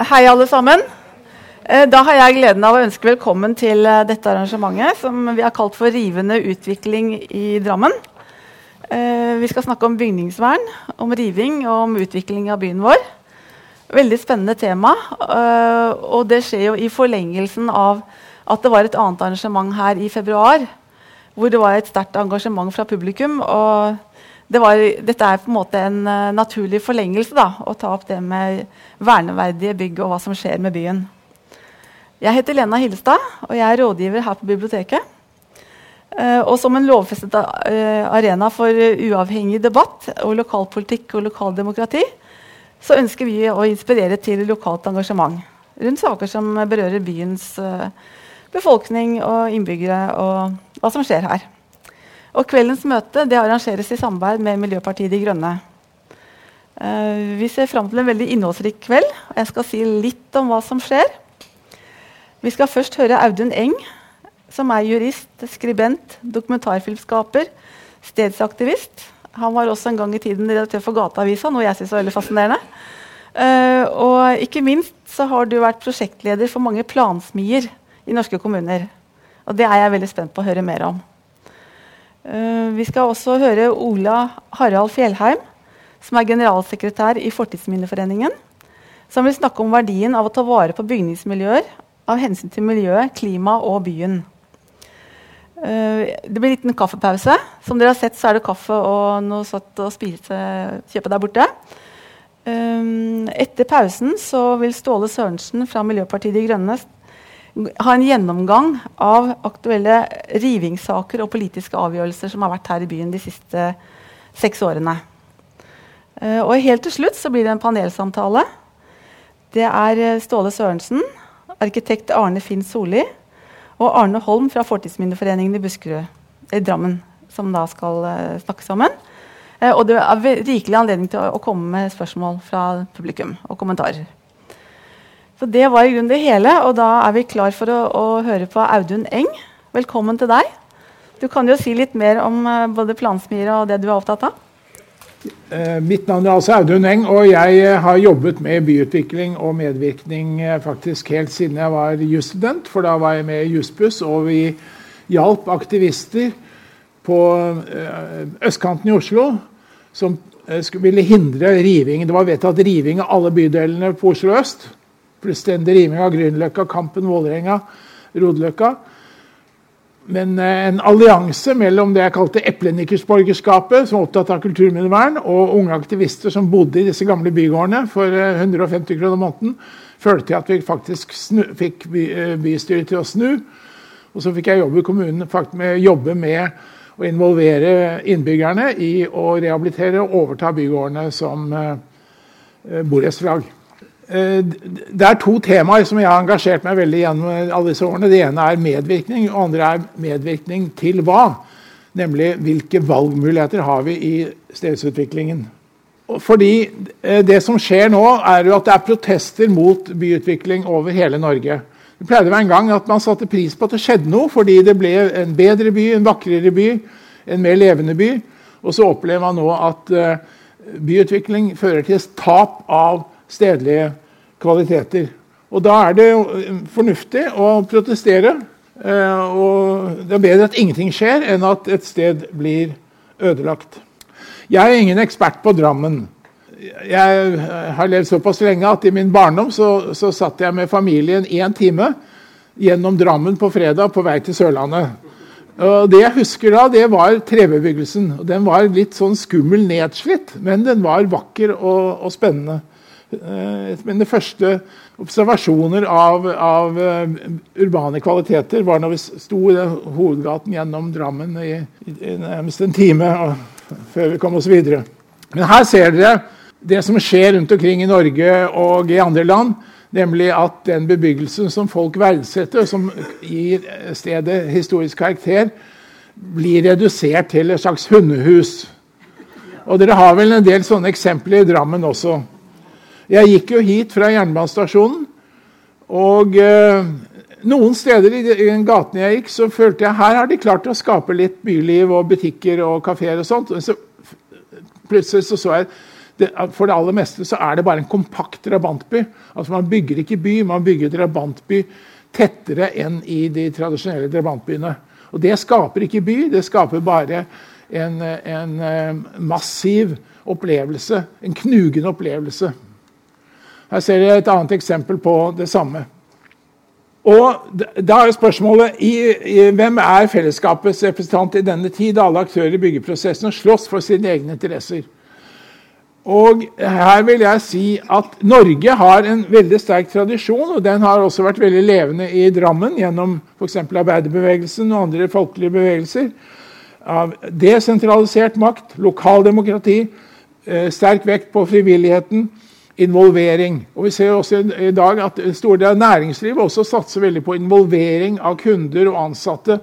Hei, alle sammen. Eh, da har jeg gleden av å ønske velkommen til eh, dette arrangementet, som vi har kalt for 'Rivende utvikling i Drammen'. Eh, vi skal snakke om bygningsvern, om riving og om utvikling av byen vår. Veldig spennende tema. Og det skjer jo i forlengelsen av at det var et annet arrangement her i februar, hvor det var et sterkt engasjement fra publikum. og det var, dette er på en måte en uh, naturlig forlengelse da, å ta opp det med verneverdige bygg og hva som skjer med byen. Jeg heter Lena Hillestad, og jeg er rådgiver her på biblioteket. Uh, og som en lovfestet uh, arena for uavhengig debatt og lokalpolitikk og lokaldemokrati så ønsker vi å inspirere til lokalt engasjement rundt saker som berører byens befolkning og innbyggere, og hva som skjer her. Og kveldens møte arrangeres i samarbeid med Miljøpartiet De Grønne. Uh, vi ser fram til en veldig innholdsrik kveld. og Jeg skal si litt om hva som skjer. Vi skal først høre Audun Eng, som er jurist, skribent, dokumentarfilmskaper, stedsaktivist. Han var også en gang i tiden redaktør for Gateavisa, noe jeg syns var veldig fascinerende. Uh, og ikke minst så har du vært prosjektleder for mange plansmier i norske kommuner. Og det er jeg veldig spent på å høre mer om. Uh, vi skal også høre Ola Harald Fjellheim, som er generalsekretær i Fortidsminneforeningen. Som vil snakke om verdien av å ta vare på bygningsmiljøer av hensyn til miljøet, klima og byen. Uh, det blir en liten kaffepause. Som dere har sett, så er det kaffe og noe søtt å spise, kjøpe der borte. Um, etter pausen så vil Ståle Sørensen fra Miljøpartiet De Grønne ha en gjennomgang av aktuelle rivingssaker og politiske avgjørelser som har vært her i byen de siste seks årene. Uh, og helt til slutt så blir det en panelsamtale. Det er eh, Ståle Sørensen, arkitekt Arne Finn Solli og Arne Holm fra Fortidsminneforeningen i Buskerud, i Drammen, som da skal uh, snakke sammen. Og det er rikelig anledning til å komme med spørsmål fra publikum og kommentarer. Så Det var i grunnen det hele, og da er vi klar for å, å, høre på Audun Eng. Velkommen til deg. Du kan jo si litt mer om uh, både plansmire og det du er opptatt av. Uh, mitt navn er altså Audun Eng, og jeg uh, har jobbet med byutvikling og medvirkning faktisk helt siden jeg var jusstudent. For da var jeg med i Jussbuss, og vi hjalp aktivister på østkanten i Oslo som ville hindre riving. Det var vedtatt riving av alle bydelene på Oslo øst fullstendig riming av Grünerløkka, Kampen, Vålerenga, Rodeløkka. Men eh, en allianse mellom det jeg kalte eplenikersborgerskapet, som er opptatt av kulturminnevern, og unge aktivister som bodde i disse gamle bygårdene for 150 kroner kroner måneden, førte til at vi faktisk snu, fikk by, eh, bystyret til å snu. Og så fikk jeg jobbe i kommunen med, jobbe med å involvere innbyggerne i å rehabilitere og overta bygårdene som borettslag. Eh, det er to temaer som jeg har engasjert meg veldig gjennom alle disse årene. Det ene er medvirkning, og det andre er medvirkning til hva? Nemlig hvilke valgmuligheter har vi i stedsutviklingen. Fordi eh, Det som skjer nå, er jo at det er protester mot byutvikling over hele Norge. Det pleide å være en gang at man satte pris på at det skjedde noe, fordi det ble en bedre by, en vakrere by, en mer levende by. Og så opplever man nå at eh, byutvikling fører til tap av stedlige kvaliteter. Og Da er det fornuftig å protestere. Eh, og Det er bedre at ingenting skjer, enn at et sted blir ødelagt. Jeg er ingen ekspert på Drammen. Jeg har levd såpass lenge at i min barndom så, så satt jeg med familien én time gjennom Drammen på fredag på vei til Sørlandet. Og Det jeg husker da, det var trebebyggelsen. Den var litt sånn skummel nedslitt, men den var vakker og, og spennende. Eh, mine første observasjoner av, av, eh, urbane kvaliteter var når vi sto i hovedgaten gjennom Drammen i, i nærmest en time før vi kom oss videre. Men her ser dere det som skjer rundt omkring i Norge og i andre land. Nemlig at den bebyggelsen som folk verdsetter, som gir stedet historisk karakter, blir redusert til et slags hundehus. Og Dere har vel en del sånne eksempler i Drammen også. Jeg gikk jo hit fra jernbanestasjonen, og eh, noen steder i den gaten jeg gikk, så følte jeg her har de klart å skape litt byliv og butikker og kafeer og sånt. Og så, plutselig så, så jeg det, for det aller meste så er det bare en kompakt drabantby. Altså Man bygger ikke by, man bygger drabantby tettere enn i de tradisjonelle drabantbyene. Og Det skaper ikke by, det skaper bare en, en eh, massiv opplevelse. En knugende opplevelse. Her ser dere et annet eksempel på det samme. Og da er spørsmålet i, i, hvem er fellesskapets representant i denne tid? Alle aktører i byggeprosessen slåss for sine egne interesser. Og her vil jeg si at Norge har en veldig sterk tradisjon, og den har også vært veldig levende i Drammen gjennom f.eks. arbeiderbevegelsen og andre folkelige bevegelser. Av desentralisert makt, lokaldemokrati, eh, sterk vekt på frivilligheten involvering. Og Vi ser også i dag at en stor del av næringslivet også satser veldig på involvering av kunder og ansatte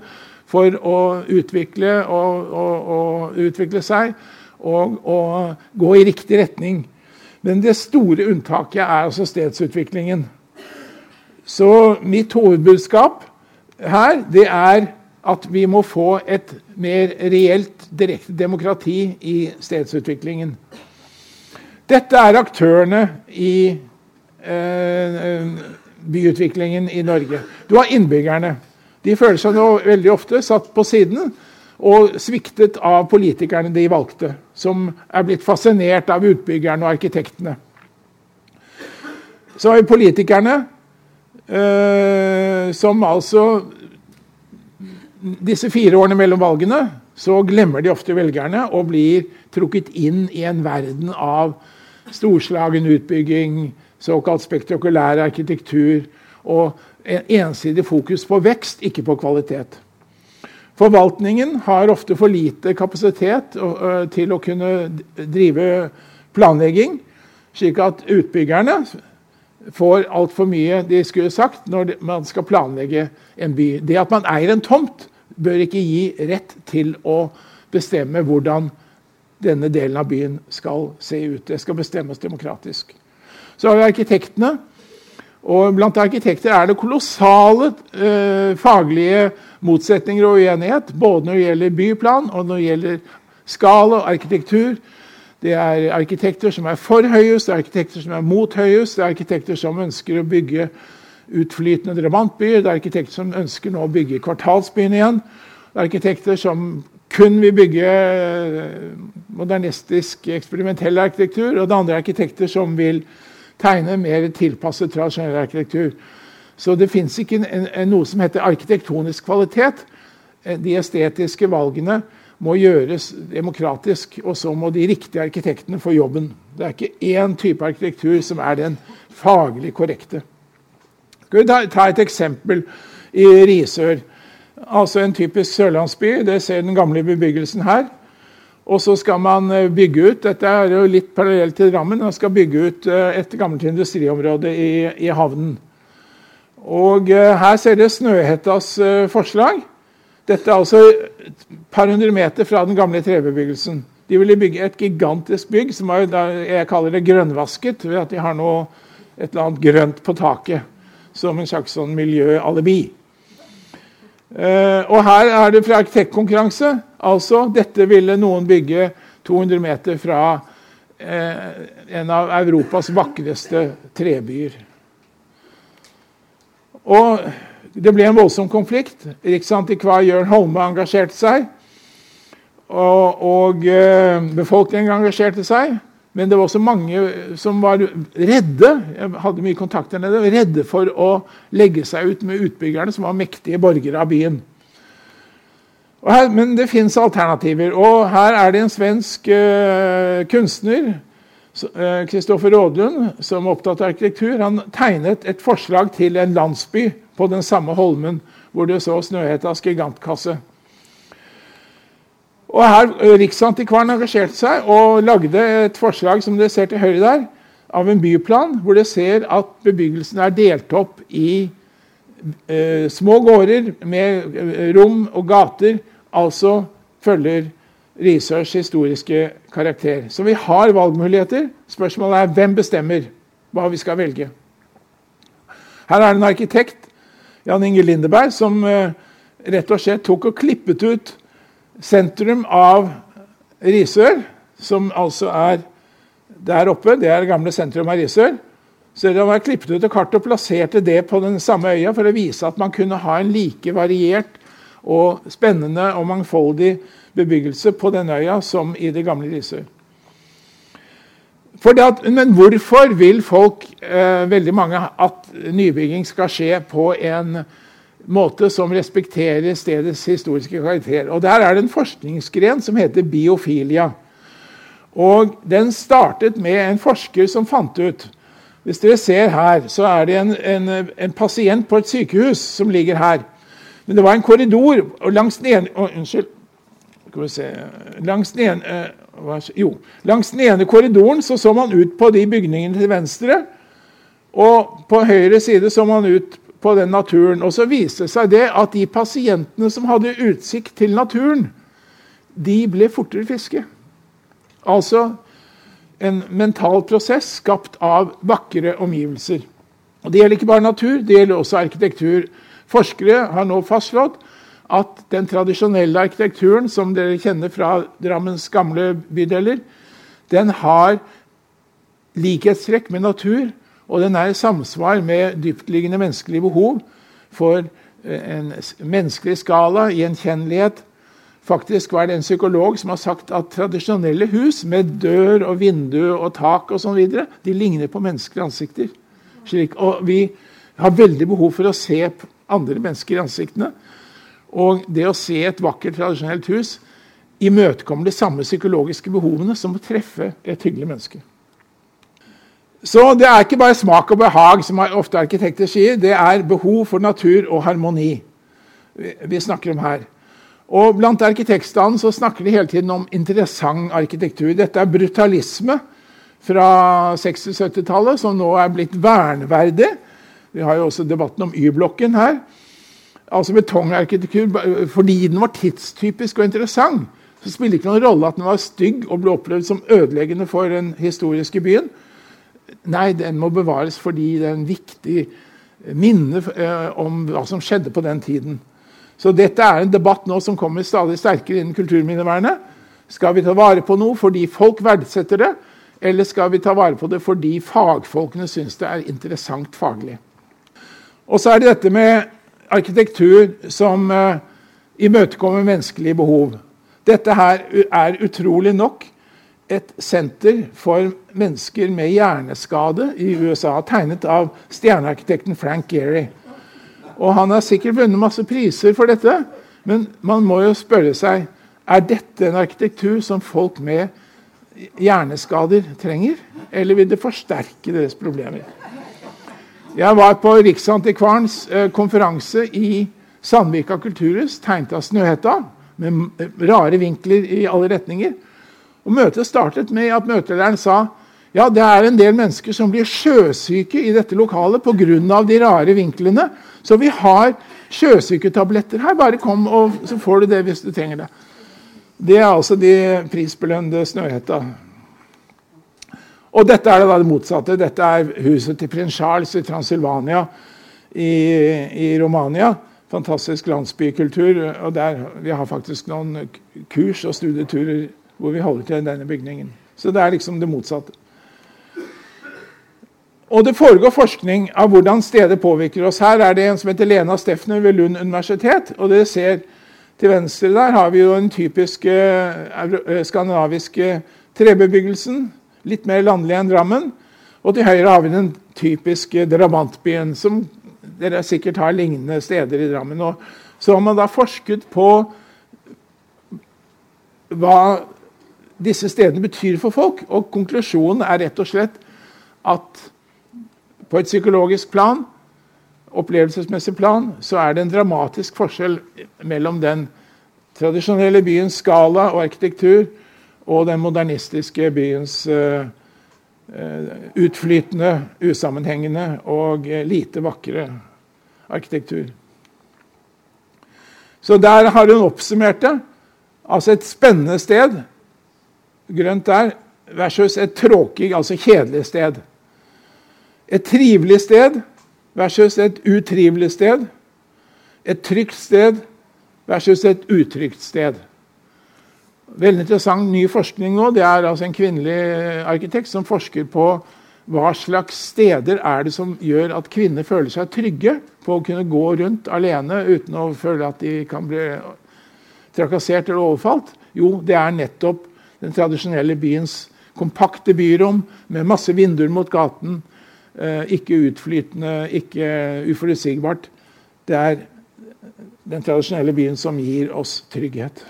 for å utvikle, og, og, og utvikle seg og, og, gå i riktig retning. Men det store unntaket er altså stedsutviklingen. Så mitt hovedbudskap her det er at vi må få et mer reelt direkte demokrati i stedsutviklingen. Dette er aktørene i eh, byutviklingen i Norge. Du har innbyggerne. De føler seg nå veldig ofte satt på siden og sviktet av politikerne de valgte, som er blitt fascinert av utbyggerne og arkitektene. Så har vi politikerne, eh, som altså Disse fire årene mellom valgene så glemmer de ofte velgerne og blir trukket inn i en verden av storslagen utbygging, såkalt spektakulær arkitektur og en ensidig fokus på vekst, ikke på kvalitet. Forvaltningen har ofte for lite kapasitet til å kunne drive planlegging, slik at utbyggerne får altfor mye de skulle sagt når man skal planlegge en by. Det at man eier en tomt, bør ikke gi rett til å bestemme hvordan denne delen av byen skal se ut. Det skal bestemmes demokratisk. Så har vi arkitektene. Og blant arkitekter er det kolossale eh, faglige motsetninger og uenighet. Både når det gjelder byplan og når det gjelder skala og arkitektur. Det er arkitekter som er for høyhus, det er arkitekter som er mot høyhus. Det er arkitekter som ønsker å bygge utflytende drabantbyer. Det er arkitekter som ønsker nå å bygge kvartalsbyen igjen. Det er arkitekter som kun vil bygge eh, modernistisk, eksperimentell arkitektur, og det andre er arkitekter som vil tegne mer tilpasset tradisjonell arkitektur. Så det fins ikke noe som heter arkitektonisk kvalitet. Eh, de estetiske valgene må gjøres demokratisk, og så må de riktige arkitektene få jobben. Det er ikke én type arkitektur som er den faglig korrekte. Skal vi ta et eksempel i Risør. Altså en typisk sørlandsby. Det ser den gamle bebyggelsen her. Og så skal man eh, bygge ut Dette er jo litt parallelt til Drammen. Man skal bygge ut eh, et gammelt industriområde i, i havnen. Og eh, her ser dere Snøhettas forslag. Dette er altså et par hundre meter fra den gamle trebebyggelsen. De ville bygge et gigantisk bygg som er, jeg kaller det grønnvasket, ved at de har noe, et eller annet grønt på taket. Som en slags sånn miljøalibi. Uh, og her er det fra arkitektkonkurranse. Altså, dette ville noen bygge 200 meter fra uh, en av Europas vakreste trebyer. Og det ble en voldsom konflikt. Riksantikvar Jørn Holme engasjerte seg. Og, og uh, befolkningen engasjerte seg. Men det var også mange som var redde jeg hadde mye kontakt der nede, redde for å legge seg ut med utbyggerne, som var mektige borgere av byen. Her, men det fins alternativer. Og her er det en svensk uh, kunstner, Kristoffer uh, Rådlund, som er opptatt av arkitektur. Han tegnet et forslag til en landsby på den samme holmen hvor det så Snøhetas gigantkasse. Og her eh, Riksantikvaren engasjerte seg og lagde et forslag som dere ser til høyre der, av en byplan hvor dere ser at bebyggelsen er delt opp i eh, små gårder med eh, rom og gater, altså følger Risørs historiske karakter. Så vi har valgmuligheter. Spørsmålet er hvem bestemmer hva vi skal velge. Her er det en arkitekt, Jan Inge Lindeberg, som eh, rett og slett tok og klippet ut sentrum av Risør, som altså er der oppe, det er det gamle sentrum av Risør. Så de har klippet ut et kart og plasserte det på den samme øya for å vise at man kunne ha en like variert og spennende og mangfoldig bebyggelse på denne øya som i det gamle Risør. At, men hvorfor vil folk, eh, veldig mange, at nybygging skal skje på en måte som respekterer stedets historiske karakter? Og Der er det en forskningsgren som heter biofilia. Og Den startet med en forsker som fant ut Hvis dere ser her, så er det en, en, en pasient på et sykehus som ligger her. Men det var en korridor, og langs den ene oh, Unnskyld. Skal vi se Langs den ene eh, jo, langs den ene korridoren så, så man ut på de bygningene til venstre. Og på høyre side så man ut på den naturen. Og så viste det seg det at de pasientene som hadde utsikt til naturen, de ble fortere friske. Altså en mental prosess skapt av vakre omgivelser. Og Det gjelder ikke bare natur, det gjelder også arkitektur. Forskere har nå fastslått at den tradisjonelle arkitekturen som dere kjenner fra Drammens gamle bydeler, den har likhetstrekk med natur, og den er i samsvar med dyptliggende menneskelige behov for eh, en menneskelig skala, gjenkjennelighet. Faktisk var det en psykolog som har sagt at tradisjonelle hus med dør og vindu og tak og sånn videre, de ligner på menneskelige ansikter. Slik, og vi har veldig behov for å se andre mennesker i ansiktene. Og det å se et vakkert, tradisjonelt hus imøtekommer de samme psykologiske behovene som å treffe et hyggelig menneske. Så det er ikke bare smak og behag, som ofte arkitekter sier. Det er behov for natur og harmoni vi snakker om her. Og Blant arkitektstanden så snakker de hele tiden om interessant arkitektur. Dette er brutalisme fra 60-70-tallet, som nå er blitt verneverdig. Vi har jo også debatten om Y-blokken her altså betongarkitektur fordi den var tidstypisk og interessant. Så spiller det ikke noen rolle at den var stygg og ble opplevd som ødeleggende for den historiske byen. Nei, den må bevares fordi det er en viktig minne eh, om hva som skjedde på den tiden. Så dette er en debatt nå som kommer stadig sterkere innen kulturminnevernet. Skal vi ta vare på noe fordi folk verdsetter det, eller skal vi ta vare på det fordi fagfolkene syns det er interessant faglig? Og så er det dette med arkitektur som uh, imøtekommer menneskelige behov. Dette her er utrolig nok et senter for mennesker med hjerneskade i USA, tegnet av stjernearkitekten Frank Gehry. Og han har sikkert vunnet masse priser for dette, men man må jo spørre seg er dette en arkitektur som folk med hjerneskader trenger, eller vil det forsterke deres problemer? Jeg var på Riksantikvarens eh, konferanse i Sandvika kulturhus, tegnet av Snøhetta, med rare vinkler i alle retninger. Og Møtet startet med at møtelederen sa ja, det er en del mennesker som blir sjøsyke i dette lokalet pga. de rare vinklene. Så vi har sjøsyketabletter her. Bare kom, og så får du det hvis du trenger det. Det er altså de prisbelønnede Snøhetta. Og dette er det, da det motsatte. Dette er huset til prins Charles i Transylvania i, i Romania. Fantastisk landsbykultur. og der, Vi har faktisk noen kurs og studieturer hvor vi holder til denne bygningen. Så det er liksom det motsatte. Og det foregår forskning av hvordan stedet påvirker oss. Her er det en som heter Lena Steffner ved Lund universitet. og dere ser Til venstre der har vi jo den typiske eh, skandinaviske trebebyggelsen litt mer landlig enn Drammen. Og til høyre har vi den typiske drabantbyen, som dere sikkert har lignende steder i Drammen. Og så har man da forsket på hva disse stedene betyr for folk. Og konklusjonen er rett og slett at på et psykologisk plan, opplevelsesmessig plan, så er det en dramatisk forskjell mellom den tradisjonelle byens skala og arkitektur og den modernistiske byens uh, utflytende, usammenhengende og lite vakre arkitektur. Så der har hun oppsummert det. Altså et spennende sted, grønt der, versus et tråkig, altså kjedelig sted. Et trivelig sted versus et utrivelig sted. Et trygt sted versus et utrygt sted. Veldig interessant ny forskning nå. Det er altså en kvinnelig arkitekt som forsker på hva slags steder er det som gjør at kvinner føler seg trygge på å kunne gå rundt alene uten å føle at de kan bli trakassert eller overfalt? Jo, det er nettopp den tradisjonelle byens kompakte byrom med masse vinduer mot gaten. Eh, ikke utflytende, ikke uforutsigbart. Det er den tradisjonelle byen som gir oss trygghet.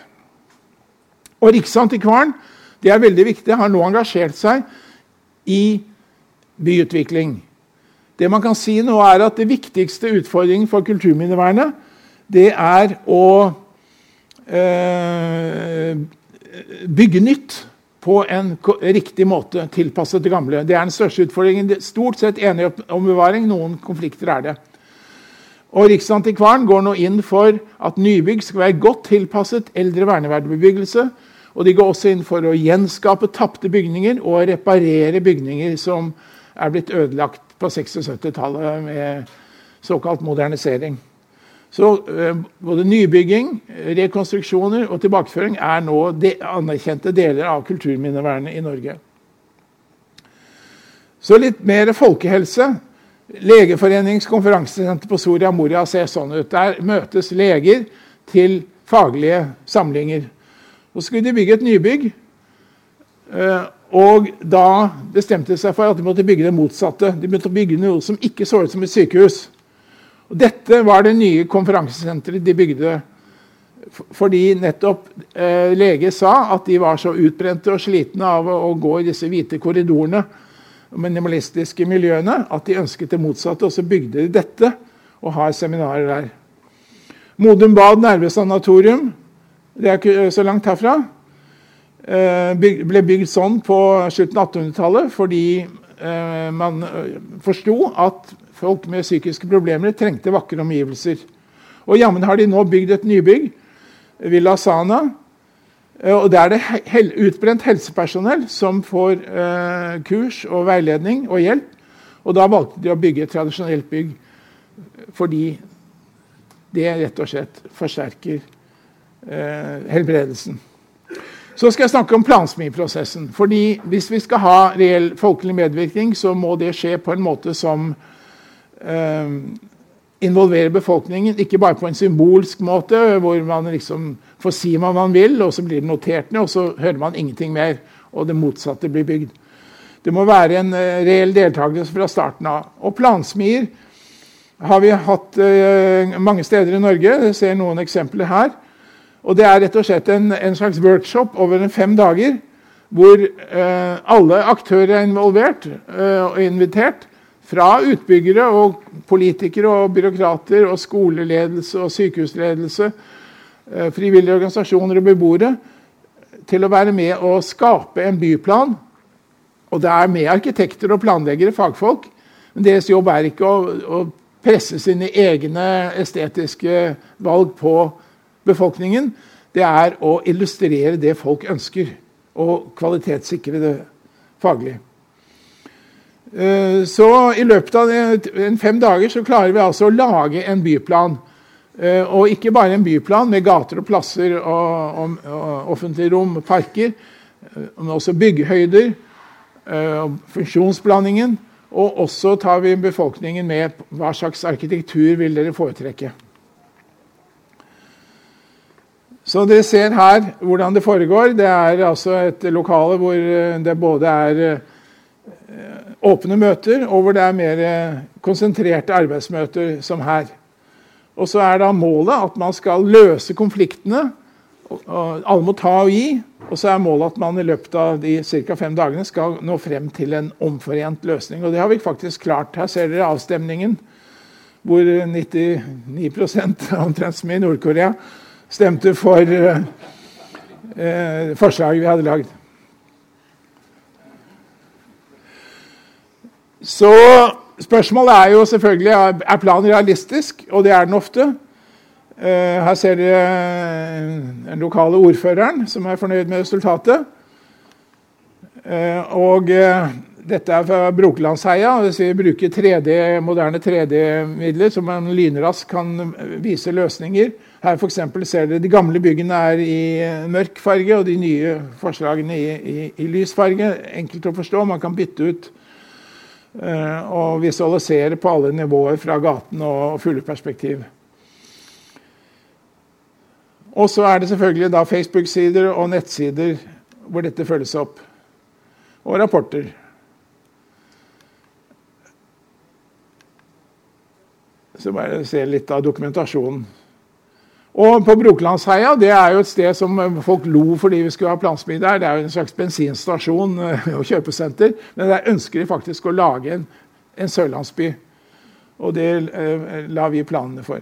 Og Riksantikvaren det er veldig viktig, har nå engasjert seg i byutvikling. Det man kan si nå er at det viktigste utfordringen for kulturminnevernet det er å eh, bygge nytt på en riktig måte, tilpasset det gamle. Det er den største utfordringen. Stort sett enig om bevaring, noen konflikter er det. Og Riksantikvaren går nå inn for at nybygg skal være godt tilpasset eldre verneverdbebyggelse. Og de går også inn for å gjenskape tapte bygninger og reparere bygninger som er blitt ødelagt på 76-tallet med såkalt modernisering. Så uh, både nybygging, rekonstruksjoner og tilbakeføring er nå de anerkjente deler av kulturminnevernet i Norge. Så litt mer folkehelse. Legeforeningens konferansesenter på Soria Moria ser sånn ut. Der møtes leger til faglige samlinger. Så skulle de bygge et nybygg. Eh, og da bestemte de seg for at de måtte bygge det motsatte. De begynte å bygge noe som ikke så ut som et sykehus. Og Dette var det nye konferansesenteret de bygde fordi nettopp eh, lege sa at de var så utbrente og slitne av å, å gå i disse hvite korridorene minimalistiske miljøene at de ønsket det motsatte. Og så bygde de dette og har seminarer der. Modum Bad nervesanatorium, det er ikke så langt herfra, eh, ble bygd sånn på slutten av 1800-tallet fordi eh, man eh, forsto at folk med psykiske problemer trengte vakre omgivelser. Og jammen har de nå bygd et nybygg, Villa Sana, Eh, og Der er det hel utbrent helsepersonell som får eh, kurs og veiledning og hjelp. Og Da valgte de å bygge et tradisjonelt bygg fordi det rett og slett forsterker eh, helbredelsen. Så skal jeg snakke om plansmiprosessen. Fordi Hvis vi skal ha reell folkelig medvirkning, så må det skje på en måte som involvere befolkningen, ikke bare på en symbolsk måte, hvor man liksom får si hva man vil, og så blir det notert ned, og så hører man ingenting mer, og det motsatte blir bygd. Det må være en uh, reell deltakelse fra starten av. Og plansmier har vi hatt uh, mange steder i Norge. Jeg ser noen eksempler her. Og Det er rett og slett en, en slags workshop over fem dager, hvor uh, alle aktører er involvert og invitert fra utbyggere og politikere og byråkrater og skoleledelse og sykehusledelse, eh, frivillige organisasjoner og beboere, til å være med og skape en byplan. Og det er med arkitekter og planleggere, fagfolk. Men deres jobb er ikke å, å presse sine egne estetiske valg på befolkningen. Det er å illustrere det folk ønsker, og kvalitetssikre det faglig. Eh, så i løpet av fem dager så klarer vi altså å lage en byplan. Eh, og ikke bare en byplan med gater og plasser og, og, og offentlige rom, parker, eh, men også byggehøyder, funksjonsblandingen. Og også tar vi befolkningen med hva slags arkitektur vil dere foretrekke. Så dere ser her hvordan det foregår. Det er altså et lokale hvor det både er åpne møter, og hvor det er mer eh, konsentrerte arbeidsmøter som her. Og så er da målet at man skal løse konfliktene. og Alle må ta og gi. Og så er målet at man i løpet av de ca. fem dagene skal nå frem til en omforent løsning. Og det har vi faktisk klart. Her ser dere avstemningen, hvor 99 omtrent som i Nord-Korea stemte for eh, eh forslaget vi hadde lagd. Så spørsmålet er jo selvfølgelig er planen realistisk, og det er den ofte. Eh, her ser dere den lokale ordføreren som er fornøyd med resultatet. Eh, og eh, dette er fra Brokelandsheia. Dvs. Si bruker 3D, moderne 3D-midler som man lynraskt kan vise løsninger. Her for ser dere De gamle byggene er i mørk farge, og de nye forslagene i, i, i lys farge. Enkelt å forstå. Man kan bytte ut og visualisere på alle nivåer fra gaten og fugleperspektiv. Og så er det selvfølgelig da Facebook-sider og nettsider hvor dette følges opp. Og rapporter. Så bare se litt av dokumentasjonen. Og på Brokelandsheia det er jo et sted som folk lo fordi vi skulle ha plansmi der. Det er jo en slags bensinstasjon eh, og kjøpesenter. Men der ønsker de faktisk å lage en, en sørlandsby. Og det eh, la vi planene for.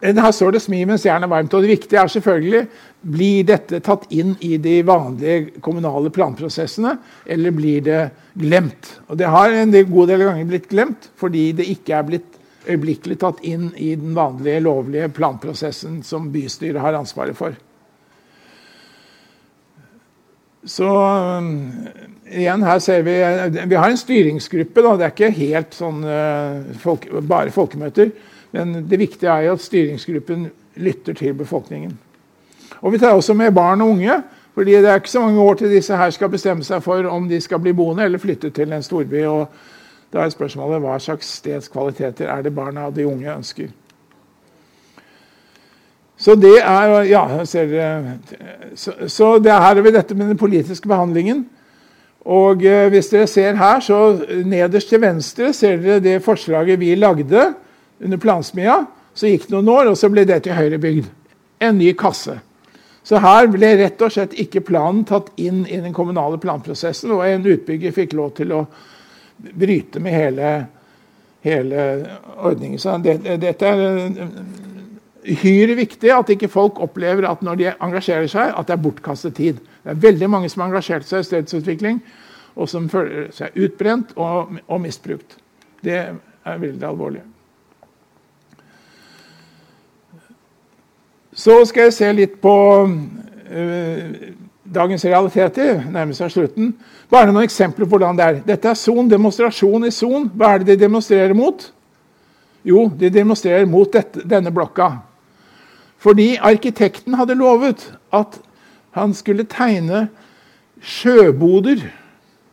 Her står det 'smi mens jernet er varmt'. og Det viktige er selvfølgelig blir dette tatt inn i de vanlige kommunale planprosessene, eller blir det glemt. Og Det har en god del ganger blitt glemt fordi det ikke er blitt øyeblikkelig tatt inn i den vanlige lovlige planprosessen som bystyret har ansvaret for. Så igjen, her ser vi Vi har en styringsgruppe. Da. Det er ikke helt sånn folk, bare folkemøter. Men det viktige er jo at styringsgruppen lytter til befolkningen. Og Vi tar også med barn og unge. fordi Det er ikke så mange år til disse her skal bestemme seg for om de skal bli boende eller flytte til en storby. og Da er spørsmålet hva slags stedskvaliteter er det barna og de unge ønsker. Så det er ja, ser, så, så det her er vi dette med den politiske behandlingen. Og eh, Hvis dere ser her, så nederst til venstre ser dere det forslaget vi lagde under plansmia. Så gikk det noen år, og så ble det til Høyrebygd. En ny kasse. Så her ble rett og slett ikke planen tatt inn i den kommunale planprosessen, og en utbygger fikk lov til å bryte med hele, hele ordningen. Så det, dette er uhyre viktig at ikke folk opplever at når de engasjerer seg, at det er bortkastet tid. Det er veldig mange som har engasjert seg i stedsutvikling, og som føler seg utbrent og, og misbrukt. Det er veldig alvorlig. Så skal jeg se litt på uh, dagens realiteter. Nærmer seg slutten. Bare noen eksempler på hvordan det er. Dette er Son, demonstrasjon i Son. Hva er det de demonstrerer mot? Jo, de demonstrerer mot dette, denne blokka. Fordi arkitekten hadde lovet at han skulle tegne sjøboder.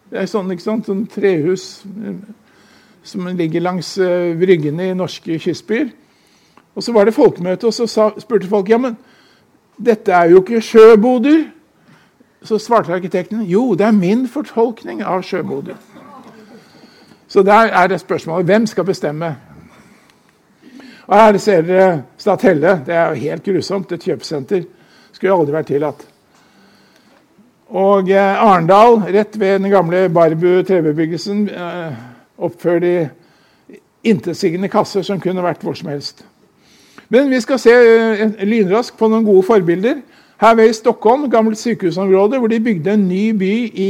Det er sånn, ikke sant? sånn trehus eh, som ligger langs uh, bryggene i norske kystbyer. Og Så var det folkemøte, og så sa, spurte folk ja, men dette er jo ikke sjøboder. Så svarte arkitekten jo, det er min fortolkning av sjøboder. Så der er det spørsmålet hvem skal bestemme. Og Her ser dere Stathelle. Det er jo helt grusomt. Et kjøpesenter skulle aldri vært tillatt. Og eh, Arendal, rett ved den gamle Barbu trebebyggelsen, eh, oppfører de intetsigende kasser som kunne vært hvor som helst. Men vi skal se eh, lynraskt på noen gode forbilder. Her ved i Stockholm, gammelt sykehusområde, hvor de bygde en ny by i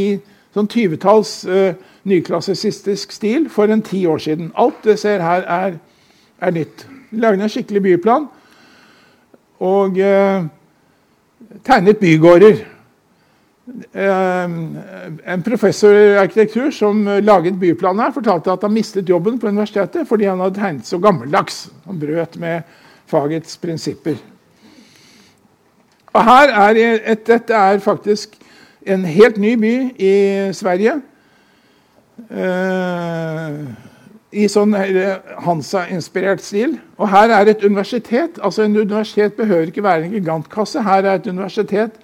sånn 20-talls uh, nyklassisistisk stil for en ti år siden. Alt det ser her, er, er nytt. De lagde en skikkelig byplan og uh, tegnet bygårder. Uh, en professor i arkitektur som laget byplanen her, fortalte at han mistet jobben på universitetet fordi han hadde tegnet så gammeldags. Han brøt med fagets prinsipper. Og her er et, Dette er faktisk en helt ny by i Sverige. Uh, I sånn Hansa-inspirert stil. Og her er et universitet. altså En universitet behøver ikke være en gigantkasse. Her er et universitet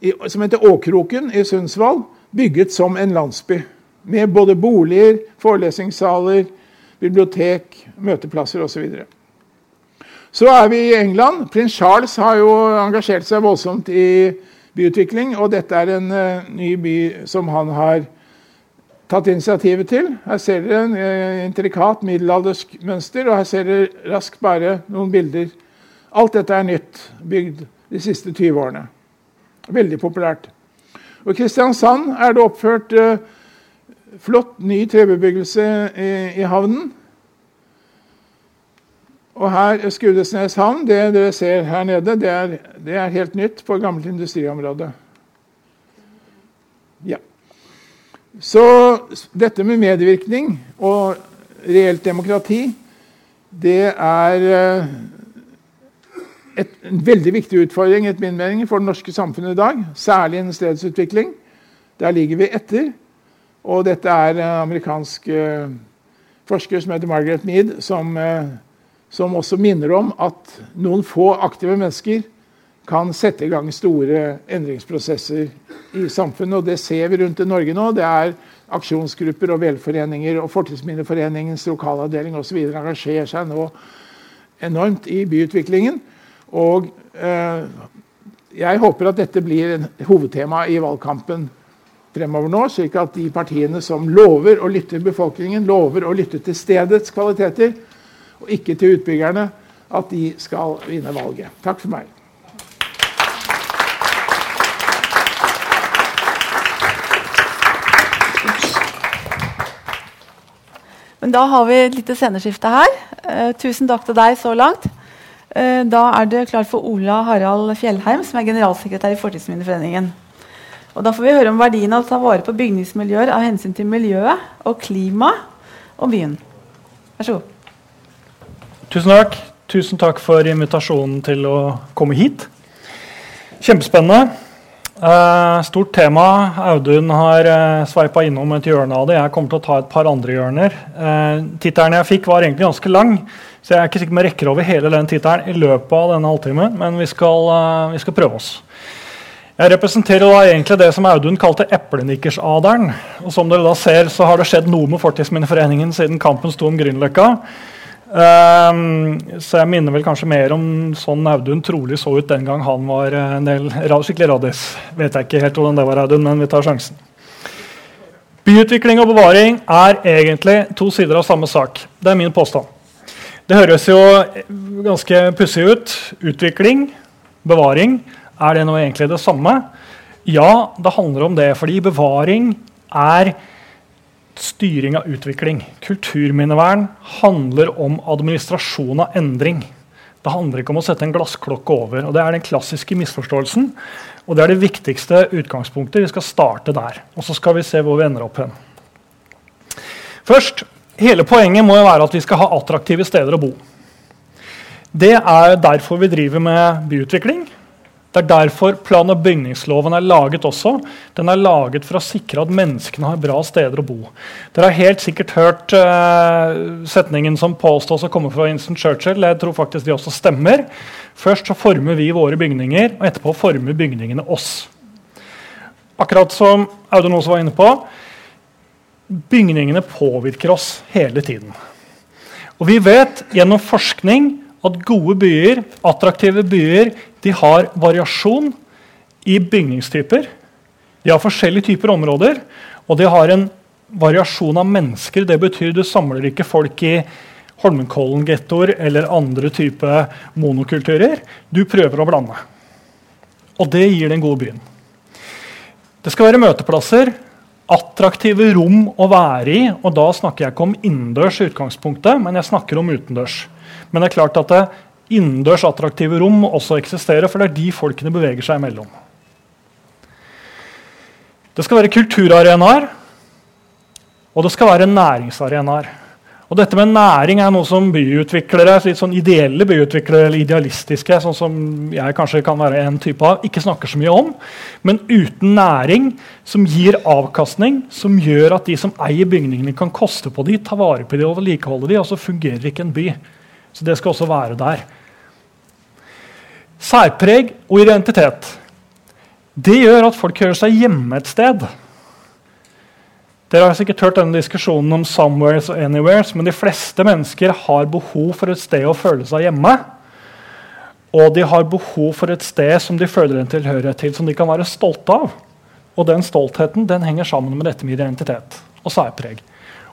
i, som heter Åkroken i Sundsvall, bygget som en landsby. Med både boliger, forelesningssaler, bibliotek, møteplasser osv. Så, så er vi i England. Prins Charles har jo engasjert seg voldsomt i byutvikling. Og dette er en uh, ny by som han har tatt initiativet til. Her ser dere en uh, intrikat middelaldersk mønster, og her ser dere raskt bare noen bilder. Alt dette er nytt, bygd de siste 20 årene. Veldig populært. Og Kristiansand er det oppført uh, Flott, ny trebebyggelse i, i havnen. Og her er Skudenesnes havn. Det dere ser her nede, det er, det er helt nytt på gammelt industriområde. Ja. Så dette med medvirkning og reelt demokrati, det er eh, et, en veldig viktig utfordring etter min mening, for det norske samfunnet i dag. Særlig innen stedsutvikling. Der ligger vi etter. Og dette er en amerikansk uh, forsker som heter Margaret Mead, som, uh, som, også minner om at noen få aktive mennesker kan sette i gang store endringsprosesser i samfunnet. Og det ser vi rundt i Norge nå. Det er aksjonsgrupper og velforeninger og Fortidsminneforeningens lokalavdeling osv. engasjerer seg nå enormt i byutviklingen. Og eh, jeg håper at dette blir hovedtema i valgkampen fremover nå, slik at de partiene som lover å lytte til befolkningen, lover å lytte til stedets kvaliteter, og ikke til utbyggerne, at de skal vinne valget. Takk for meg. Men da har vi et lite sceneskifte her. Eh, tusen takk til deg så langt. Eh, da er det klart for Ola Harald Fjellheim, som er generalsekretær i Fortidsminneforeningen. Og da får vi høre om verdien av å ta vare på bygningsmiljøer av hensyn til miljøet og klima og byen. Vær så god. Tusen takk. Tusen takk for invitasjonen til å komme hit. Kjempespennende. Uh, stort tema. Audun har uh, sveipa innom et hjørne av det. Jeg kommer til å ta et par andre hjørner. Uh, Tittelen jeg fikk, var egentlig ganske lang. Så jeg er ikke sikker om jeg rekker over hele den tittelen i løpet av denne halvtimen, men vi skal, vi skal, prøve oss. Jeg representerer da egentlig det som Audun kalte eplenikkersaderen. Og som dere da ser, så har det skjedd noe med Fortidsminneforeningen siden kampen sto om Grünerløkka. Um, så jeg minner vel kanskje mer om sånn Audun trolig så ut den gang han var en del skikkelig radis. Vet jeg ikke helt hvordan det var, Audun, men vi tar sjansen. Byutvikling og bevaring er egentlig to sider av samme sak. Det er min påstand. Det høres jo ganske pussig ut. Utvikling, bevaring. Er det nå egentlig det samme? Ja, det handler om det. Fordi bevaring er styring av utvikling. Kulturminnevern handler om administrasjon av endring. Det handler ikke om å sette en glassklokke over. og Det er den klassiske misforståelsen. Og det er det viktigste utgangspunktet. Vi skal starte der. Og så skal vi se hvor vi ender opp hen. Først Hele poenget må jo være at vi skal ha attraktive steder å bo. Det er derfor vi driver med byutvikling. Det er derfor plan- og bygningsloven er laget også. Den er laget for å sikre at menneskene har bra steder å bo. Dere har helt sikkert hørt uh, setningen som påstås å komme fra Winston Churchill. Jeg tror faktisk de også stemmer. Først så former vi våre bygninger, og etterpå former bygningene oss. Akkurat som Audun også var inne på, bygningene påvirker oss hele tiden. Og vi vet gjennom forskning at gode byer, attraktive byer, de har variasjon i bygningstyper. De har forskjellige typer områder, og de har en variasjon av mennesker. Det betyr du samler ikke folk i Holmenkollen-gettoer eller andre type monokulturer. Du prøver å blande. Og det gir den gode byen. Det skal være møteplasser attraktive rom å være i. Og da snakker jeg ikke om innendørs utgangspunktet, men jeg snakker om utendørs. Men det er klart at det innendørs attraktive rom også eksisterer, for det er de folkene beveger seg imellom. Det skal være kulturarenaer, og det skal være næringsarenaer. Og dette med næring er noe som byutviklere, litt sånn ideelle byutviklere, eller idealistiske, sånn som jeg kanskje kan være en type av, ikke snakker så mye om. Men uten næring som gir avkastning, som gjør at de som eier bygningene, kan koste på de, ta vare på de og vedlikeholde de, og så fungerer ikke en by. Så det skal også være der. Særpreg og identitet. Det gjør at folk hører seg hjemme et sted. Dere har sikkert hørt denne diskusjonen om 'somewheres' og 'anywheres', men de fleste mennesker har behov for et sted å føle seg hjemme. Og de har behov for et sted som de føler en tilhørighet til, som de kan være stolte av. Og den stoltheten den henger sammen med dette med identitet og særpreg.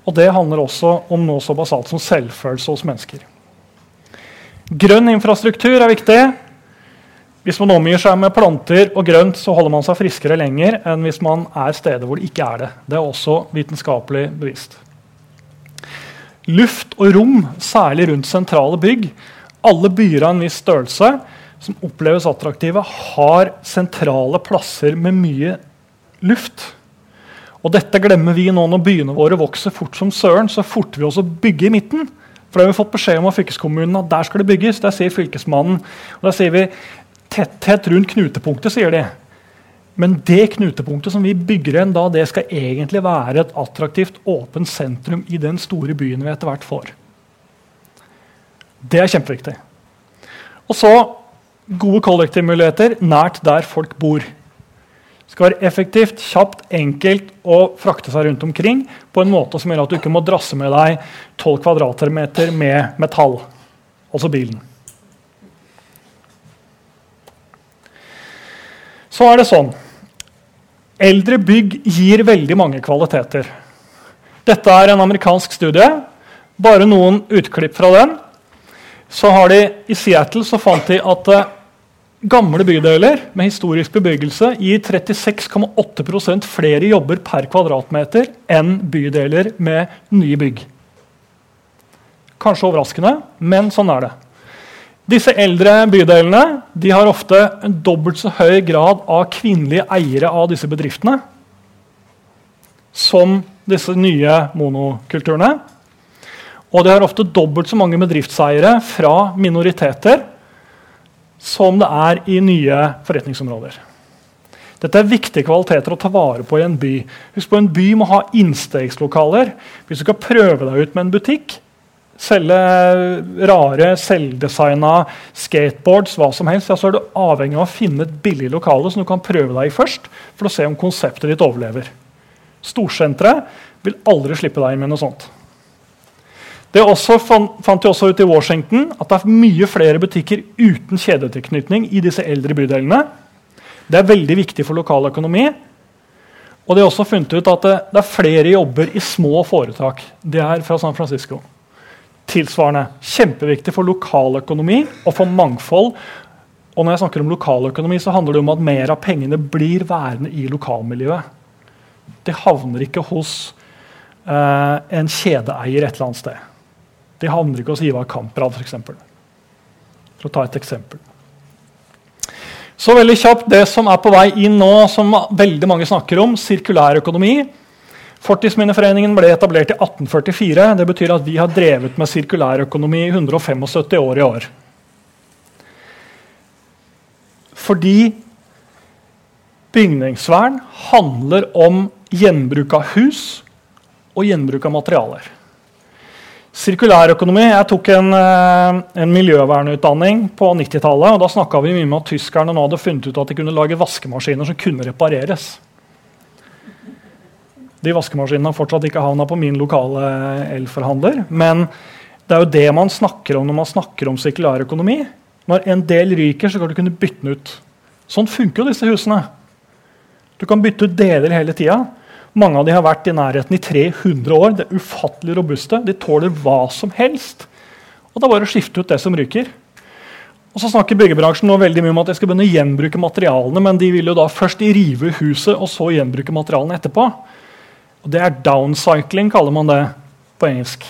Og det handler også om noe så basalt som selvfølelse hos mennesker. Grønn infrastruktur er viktig. Hvis man omgir seg med planter og grønt, så holder man seg friskere lenger enn hvis man er steder hvor det ikke er det. Det er også vitenskapelig bevist. Luft og rom, særlig rundt sentrale bygg. Alle byer av en viss størrelse som oppleves attraktive, har sentrale plasser med mye luft. Og dette glemmer vi nå når byene våre vokser fort som søren. Så forter vi oss å bygge i midten. For det har vi fått beskjed om av fylkeskommunen at der skal det bygges. Der sier fylkesmannen. Og der sier vi tetthet rundt knutepunktet, sier de. Men det knutepunktet som vi bygger igjen da, det skal egentlig være et attraktivt, åpent sentrum i den store byen vi etter hvert får. Det er kjempeviktig. Og så gode kollektivmuligheter nært der folk bor. Skal være effektivt, kjapt, enkelt å frakte seg rundt omkring på en måte som gjør at du ikke må drasse med deg 12 kvadratmeter med metall, altså bilen. Så er det sånn Eldre bygg gir veldig mange kvaliteter. Dette er en amerikansk studie. Bare noen utklipp fra den. Så har de, I Seattle så fant de at uh, gamle bydeler med historisk bebyggelse gir 36,8% flere jobber per kvadratmeter enn bydeler med nye bygg. Kanskje overraskende, men sånn er det. Disse eldre bydelene de har ofte en dobbelt så høy grad av kvinnelige eiere av disse bedriftene som disse nye monokulturene. Og de har ofte dobbelt så mange bedriftseiere fra minoriteter som det er i nye forretningsområder. Dette er viktige kvaliteter å ta vare på i en by. Husk på En by må ha innstegslokaler. Hvis du skal prøve deg ut med en butikk, selge rare, selvdesigna skateboards, hva som helst, ja, så er du avhengig av å finne et billig lokale som du kan prøve deg i først, for å se om konseptet ditt overlever. Storsentre vil aldri slippe deg inn med noe sånt. Det også fant, fant de også ut i Washington at det er mye flere butikker uten kjedetilknytning i disse eldre bydelene. Det er veldig viktig for lokal økonomi. Og de har også funnet ut at det, det er flere jobber i små foretak. Det er fra San Francisco tilsvarende. Kjempeviktig for lokaløkonomi og for mangfold. Og når jeg snakker om lokaløkonomi, så handler det om at mer av pengene blir værende i lokalmiljøet. Det havner ikke hos eh, en kjedeeier et eller annet sted. Det handler ikke hos Ivar Kamprad, f.eks. For, for å ta et eksempel. Så veldig kjapt det som er på vei inn nå, som veldig mange snakker om, sirkulær økonomi. Fortidsminneforeningen ble etablert i 1844. Det betyr at vi har drevet med sirkulærøkonomi i 175 år i år. Fordi bygningsvern handler om gjenbruk av hus og gjenbruk av materialer. Sirkulærøkonomi Jeg tok en, eh, en miljøvernutdanning på 90-tallet. og Da snakka vi mye med at tyskerne nå hadde funnet ut at de kunne lage vaskemaskiner som kunne repareres. De vaskemaskinene har fortsatt ikke havna på min lokale elforhandler. Men det er jo det man snakker om når man snakker om sirkulær økonomi. Når en del ryker, så kan du kunne bytte den ut. Sånn funker jo disse husene. Du kan bytte ut deler hele tida. Mange av de har vært i nærheten i 300 år. Det er ufattelig robuste. De tåler hva som helst. Og det er bare å skifte ut det som ryker. Og så snakker byggebransjen nå veldig mye om at de skal begynne å gjenbruke materialene, men de vil jo da først rive huset og så gjenbruke materialene etterpå. Og Det er downcycling, kaller man det på engelsk.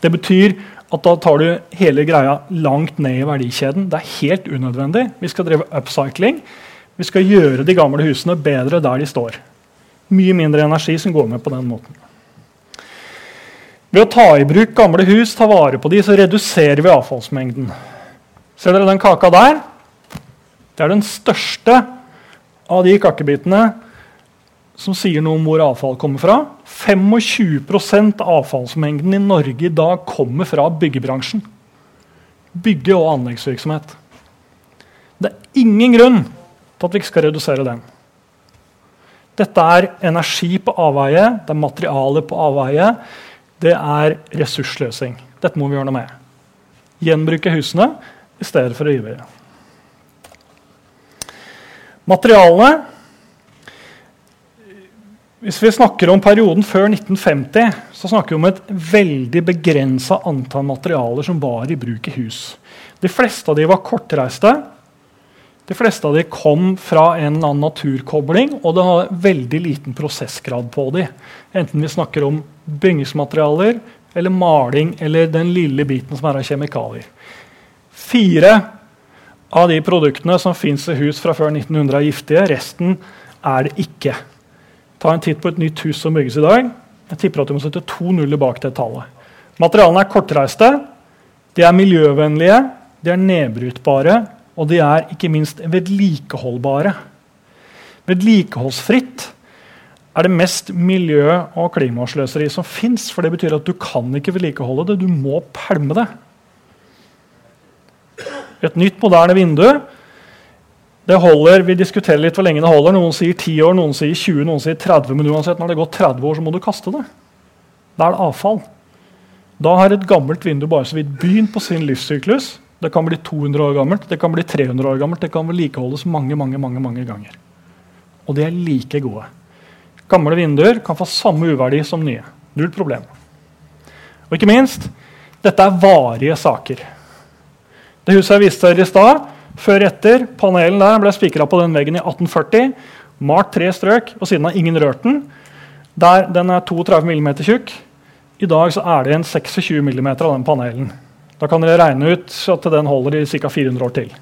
Det betyr at da tar du hele greia langt ned i verdikjeden. Det er helt unødvendig. Vi skal drive upcycling. Vi skal gjøre de gamle husene bedre der de står. Mye mindre energi som går med på den måten. Ved å ta i bruk gamle hus, ta vare på de, så reduserer vi avfallsmengden. Ser dere den kaka der? Det er den største av de kakebitene som sier noe om hvor avfall kommer fra. 25 av avfallsmengden i Norge i dag kommer fra byggebransjen. Bygge- og anleggsvirksomhet. Det er ingen grunn til at vi ikke skal redusere den. Dette er energi på avveie, det er materiale på avveie. Det er ressursløsing. Dette må vi gjøre noe med. Gjenbruke husene i stedet for å rive. Materialene hvis vi snakker om perioden før 1950, så snakker vi om et veldig begrensa antall materialer som var i bruk i hus. De fleste av de var kortreiste. De fleste av de kom fra en eller annen naturkobling, og det har veldig liten prosessgrad på de. Enten vi snakker om bygningsmaterialer eller maling eller den lille biten som er av kjemikalier. Fire av de produktene som fins i hus fra før 1900, er giftige. Resten er det ikke. Ta en titt på et nytt hus som bygges i dag. Jeg tipper at du må sette to nuller bak det tallet. Materialene er kortreiste, de er miljøvennlige, de er nedbrytbare, og de er ikke minst vedlikeholdbare. Vedlikeholdsfritt er det mest miljø- og klimasløseri som fins. For det betyr at du kan ikke vedlikeholde det, du må pælme det. Et nytt, moderne vindu det holder, Vi diskuterer litt hvor lenge det holder. Noen sier 10 år, noen sier 20, noen sier 30. Men uansett, når det går 30 år, så må du kaste det. Da er det avfall. Da har et gammelt vindu bare så vidt begynt på sin livssyklus. Det kan bli 200 år gammelt, det kan bli 300 år gammelt, det kan vedlikeholdes mange, mange, mange, mange ganger. Og de er like gode. Gamle vinduer kan få samme uverdi som nye. Null problem. Og ikke minst, dette er varige saker. Det huset jeg viste dere i stad, før etter, panelen der ble spikra på den veggen i 1840. Malt tre strøk, og siden har ingen rørt den. Der Den er 32 mm tjukk. I dag så er det en 26 mm av den panelen. Da kan dere regne ut at den holder i ca. 400 år til.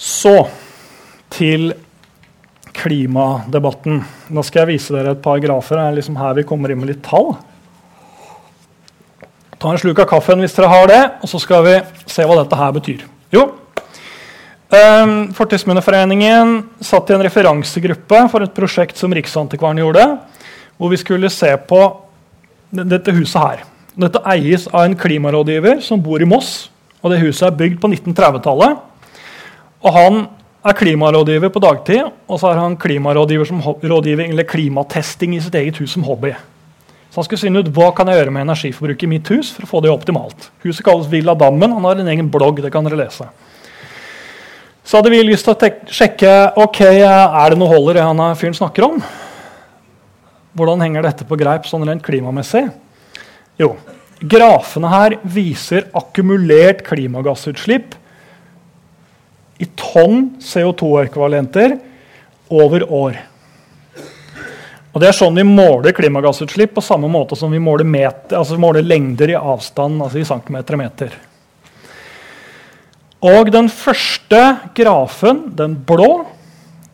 Så til klimadebatten. Nå skal jeg vise dere et par grafer. Det er liksom her vi kommer inn med litt tall. Ta en sluk av kaffen hvis dere har det, og så skal vi se hva dette her betyr. Jo, um, Fortidsminneforeningen satt i en referansegruppe for et prosjekt som Riksantikvaren gjorde, hvor vi skulle se på dette huset her. Dette eies av en klimarådgiver som bor i Moss. og Det huset er bygd på 1930-tallet. Og Han er klimarådgiver på dagtid, og så er han klimarådgiver som rådgivning, eller klimatesting i sitt eget hus som hobby. Så han skulle finne ut hva kan jeg gjøre med energiforbruket i mitt hus for å få det optimalt. Huset kalles Villa Dammen. Han har en egen blogg. det kan dere lese. Så hadde vi lyst til å sjekke ok, er det noe holder det han fyren snakker om. Hvordan henger dette på greip sånn rent klimamessig? Jo, grafene her viser akkumulert klimagassutslipp i tonn CO2-ekvivalenter over år. Og Det er sånn vi måler klimagassutslipp, på samme måte som vi måler, meter, altså måler lengder i avstand, altså i centimeter og meter. Og den første grafen, den blå,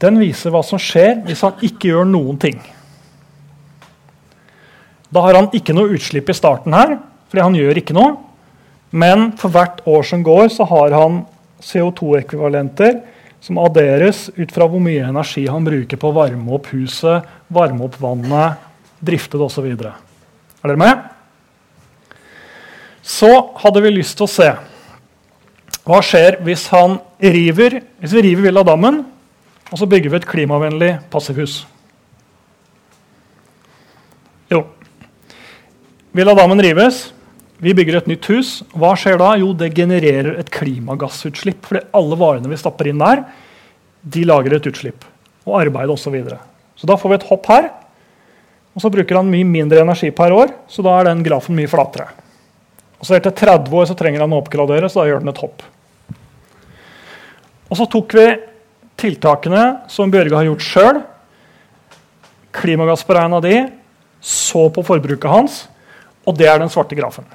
den viser hva som skjer hvis han ikke gjør noen ting. Da har han ikke noe utslipp i starten her, fordi han gjør ikke noe. Men for hvert år som går, så har han CO2-ekvivalenter som adderes ut fra hvor mye energi han bruker på å varme opp huset, varme opp vannet, drifte det osv. Er dere med? Så hadde vi lyst til å se hva skjer hvis han river Hvis vi river Villa Dammen, og så bygger vi et klimavennlig passivhus. Jo. Villa Dammen rives. Vi bygger et nytt hus. Hva skjer da? Jo, det genererer et klimagassutslipp. For alle varene vi stapper inn der, de lager et utslipp. Og arbeid osv. Så, videre. så da får vi et hopp her. Og så bruker han mye mindre energi per år, så da er den grafen mye flatere. Og så Etter 30 år så trenger han å oppgradere, så da gjør den et hopp. Og så tok vi tiltakene som Bjørge har gjort sjøl. Klimagassberegna de, så på forbruket hans, og det er den svarte grafen.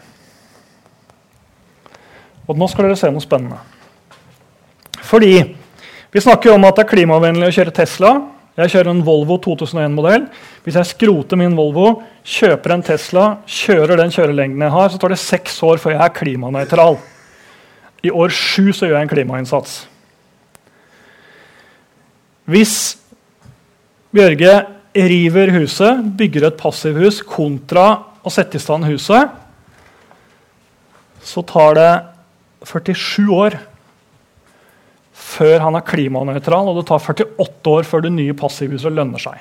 Og nå skal dere se noe spennende. Fordi vi snakker om at det er klimavennlig å kjøre Tesla. Jeg kjører en Volvo 2001-modell. Hvis jeg skroter min Volvo, kjøper en Tesla, kjører den kjørelengden jeg har, så tar det seks år før jeg er klimanøytral. I år sju så gjør jeg en klimainnsats. Hvis Bjørge river huset, bygger et passivhus kontra å sette i stand huset, så tar det 47 år før han er klimanøytral, og det tar 48 år før det nye passivhuset lønner seg.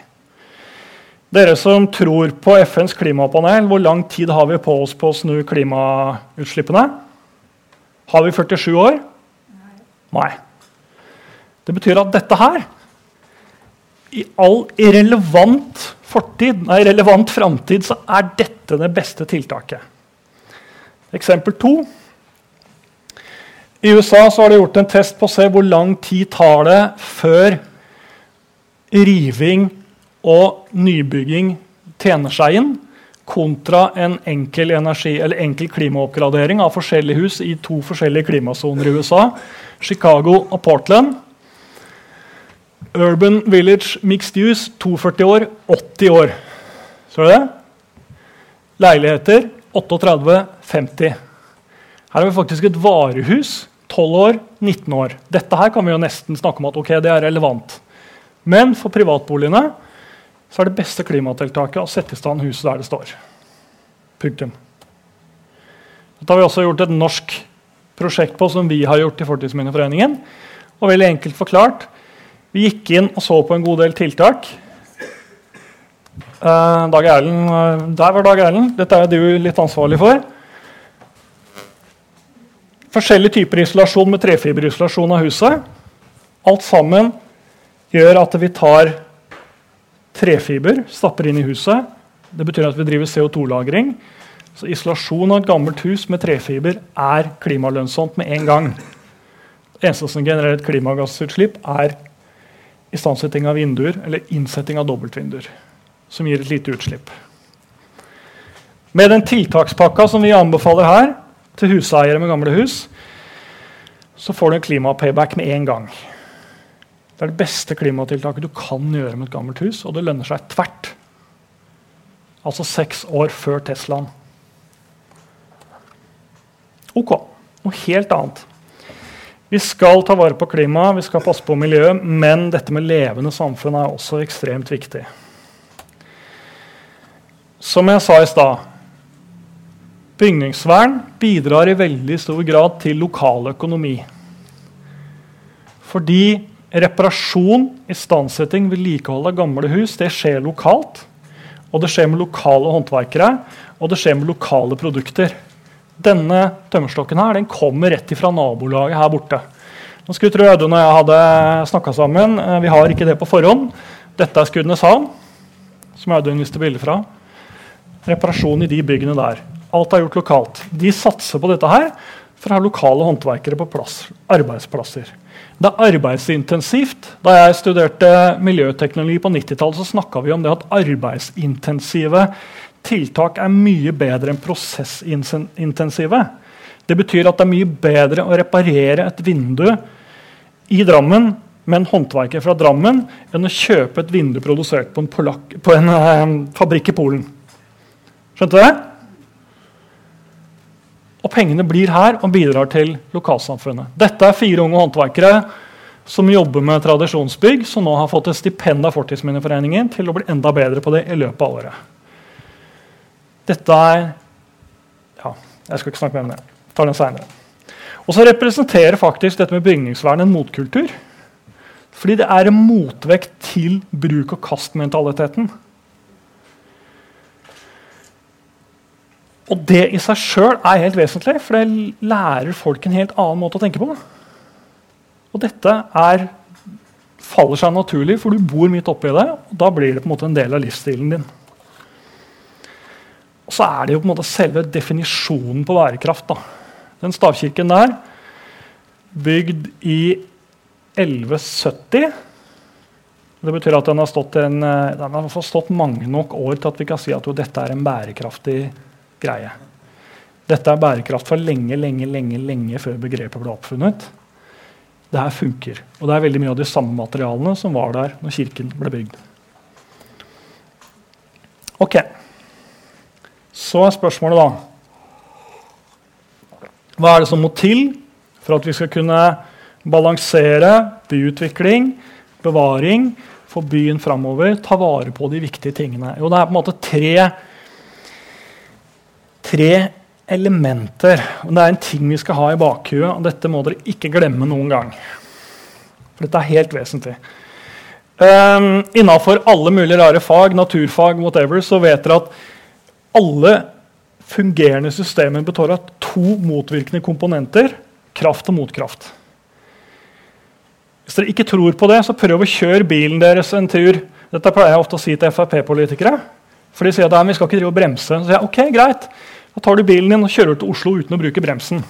Dere som tror på FNs klimapanel, hvor lang tid har vi på oss på å snu klimautslippene? Har vi 47 år? Nei. Det betyr at dette her, i all irrelevant fortid, nei, relevant framtid, så er dette det beste tiltaket. Eksempel to. I USA har de gjort en test på å se hvor lang tid tar det før riving og nybygging tjener seg inn, kontra en enkel, energi, enkel klimaoppgradering av forskjellige hus i to forskjellige klimasoner i USA, Chicago og Portland. Urban Village Mixed Use 42 år, 80 år. Ser du det? Leiligheter 38, 50. Her har vi faktisk et varehus 12 år, 19 år. Dette her kan vi jo nesten snakke om at ok, det er relevant. Men for privatboligene så er det beste klimatiltaket å sette i stand huset der det står. Punktum. Dette har vi også gjort et norsk prosjekt på, som vi har gjort i Fortidsminneforeningen. Og veldig enkelt forklart, Vi gikk inn og så på en god del tiltak. Uh, Dag Erlend, uh, Der var Dag Erlend. Dette er du litt ansvarlig for. Forskjellige typer isolasjon med trefiberisolasjon av huset. Alt sammen gjør at vi tar trefiber, stapper inn i huset. Det betyr at vi driver CO2-lagring. Så Isolasjon av et gammelt hus med trefiber er klimalønnsomt med en gang. Det eneste som genererer et klimagassutslipp, er istandsetting av vinduer eller innsetting av dobbeltvinduer, som gir et lite utslipp. Med den tiltakspakka som vi anbefaler her, til huseiere med gamle hus, så får du en klimapayback med en gang. Det er det beste klimatiltaket du kan gjøre med et gammelt hus, og det lønner seg tvert. Altså seks år før Teslaen. Ok, noe helt annet. Vi skal ta vare på klimaet, vi skal passe på miljøet, men dette med levende samfunn er også ekstremt viktig. Som jeg sa i stad Bygningsvern bidrar i veldig stor grad til lokal økonomi. Fordi reparasjon, istandsetting, vedlikehold av gamle hus det skjer lokalt. Og det skjer med lokale håndverkere, og det skjer med lokale produkter. Denne tømmerstokken her, den kommer rett ifra nabolaget her borte. Nå skulle tro Audun og jeg hadde snakka sammen. Eh, vi har ikke det på forhånd. Dette er Skudeneshavn, som Audun viste bilde fra. Reparasjon i de byggene der. Alt er gjort lokalt. De satser på dette her for å ha lokale håndverkere på plass, arbeidsplasser. Det er arbeidsintensivt. Da jeg studerte miljøteknologi på 90-tallet, snakka vi om det at arbeidsintensive tiltak er mye bedre enn prosessintensive. Det betyr at det er mye bedre å reparere et vindu i Drammen med en håndverker fra Drammen enn å kjøpe et vindu produsert på en, polak, på en eh, fabrikk i Polen. Skjønte du det? Og pengene blir her og bidrar til lokalsamfunnet. Dette er fire unge håndverkere som jobber med tradisjonsbygg, som nå har fått et stipend av Fortidsminneforeningen til å bli enda bedre på det i løpet av året. Dette er Ja, jeg skal ikke snakke mer om det. Jeg tar den senere. Og så representerer faktisk dette med bygningsvern en motkultur. Fordi det er en motvekt til bruk-og-kast-mentaliteten. Og det i seg sjøl er helt vesentlig, for det lærer folk en helt annen måte å tenke på. Og dette er, faller seg naturlig, for du bor midt oppi det. og Da blir det på en måte en del av livsstilen din. Og så er det jo på en måte selve definisjonen på bærekraft. da. Den stavkirken der, bygd i 1170 Det betyr at den har stått, en, den har stått mange nok år til at vi kan si at jo, dette er en bærekraftig greie. Dette er bærekraft for lenge, lenge, lenge, lenge før begrepet ble oppfunnet. Det her funker. Og det er veldig mye av de samme materialene som var der når kirken ble bygd. Ok. Så er spørsmålet, da Hva er det som må til for at vi skal kunne balansere byutvikling, bevaring, få byen framover, ta vare på de viktige tingene? Jo, det er på en måte tre tre elementer. og Det er en ting vi skal ha i bakhuet, og dette må dere ikke glemme noen gang. For dette er helt vesentlig. Um, ehm, Innafor alle mulige rare fag, naturfag, whatever, så vet dere at alle fungerende systemer består av to motvirkende komponenter kraft og motkraft. Hvis dere ikke tror på det, så prøv å kjøre bilen deres en tur. Dette pleier jeg ofte å si til Frp-politikere. For de sier at vi skal ikke drive og bremse. Så sier jeg, ok, greit. Da tar du bilen din og kjører til Oslo uten å bruke bremsen.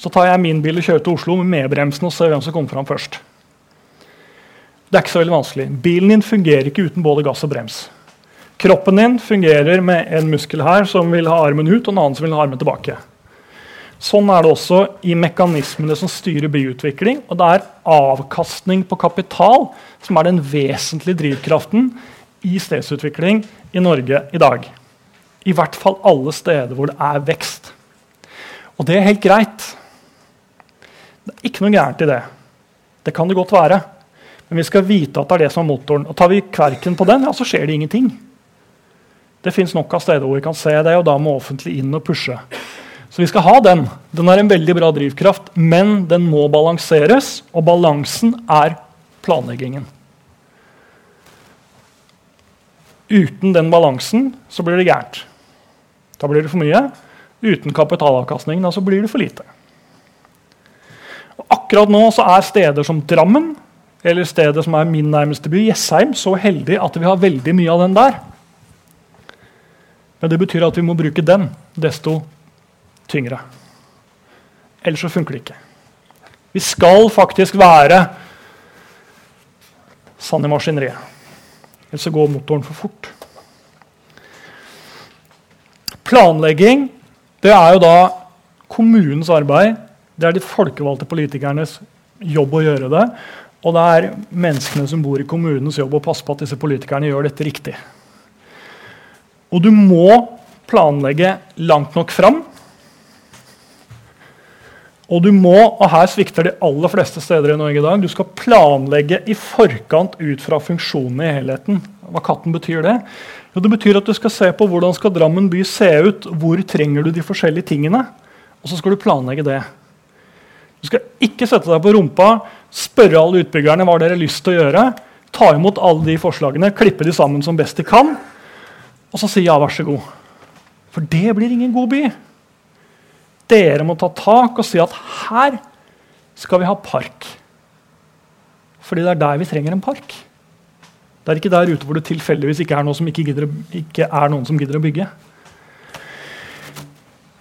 Så tar jeg min bil og kjører til Oslo med bremsen og ser hvem som kommer fram først. Det er ikke så veldig vanskelig. Bilen din fungerer ikke uten både gass og brems. Kroppen din fungerer med en muskel her som vil ha armen ut, og en annen som vil ha armen tilbake. Sånn er det også i mekanismene som styrer byutvikling. Og det er avkastning på kapital som er den vesentlige drivkraften i stedsutvikling i Norge i dag. I hvert fall alle steder hvor det er vekst. Og det er helt greit. Det er ikke noe gærent i det. Det kan det godt være. Men vi skal vite at det er det som er motoren. Og Tar vi kverken på den, ja, så skjer det ingenting. Det fins nok av steder hvor vi kan se det, og da må offentlig inn og pushe. Så vi skal ha den. Den er en veldig bra drivkraft, men den må balanseres. Og balansen er planleggingen. Uten den balansen så blir det gærent. Da blir det for mye. Uten kapitalavkastningen så blir det for lite. Og akkurat nå så er steder som Drammen eller stedet som er min nærmeste by, Jessheim, så heldig at vi har veldig mye av den der. Men det betyr at vi må bruke den desto tyngre. Ellers så funker det ikke. Vi skal faktisk være sanne i maskineriet. Ellers så går motoren for fort. Planlegging det er jo da kommunens arbeid. Det er de folkevalgte politikernes jobb å gjøre det. Og det er menneskene som bor i kommunens jobb å passe på at disse politikerne gjør dette riktig. Og du må planlegge langt nok fram. Og du må, og her svikter de aller fleste steder i Norge i dag, du skal planlegge i forkant ut fra funksjonene i helheten. Hva katten betyr det? Jo, det betyr at du skal se på hvordan skal Drammen by se ut, hvor trenger du de forskjellige tingene, og så skal du planlegge det. Du skal ikke sette deg på rumpa, spørre alle utbyggerne hva dere har lyst til å gjøre, ta imot alle de forslagene, klippe de sammen som best de kan, og så sier ja, vær så god. For det blir ingen god by. Dere må ta tak og si at her skal vi ha park. Fordi det er der vi trenger en park. Det er ikke der ute hvor det tilfeldigvis ikke er, noe som ikke, gidder, ikke er noen som gidder å bygge.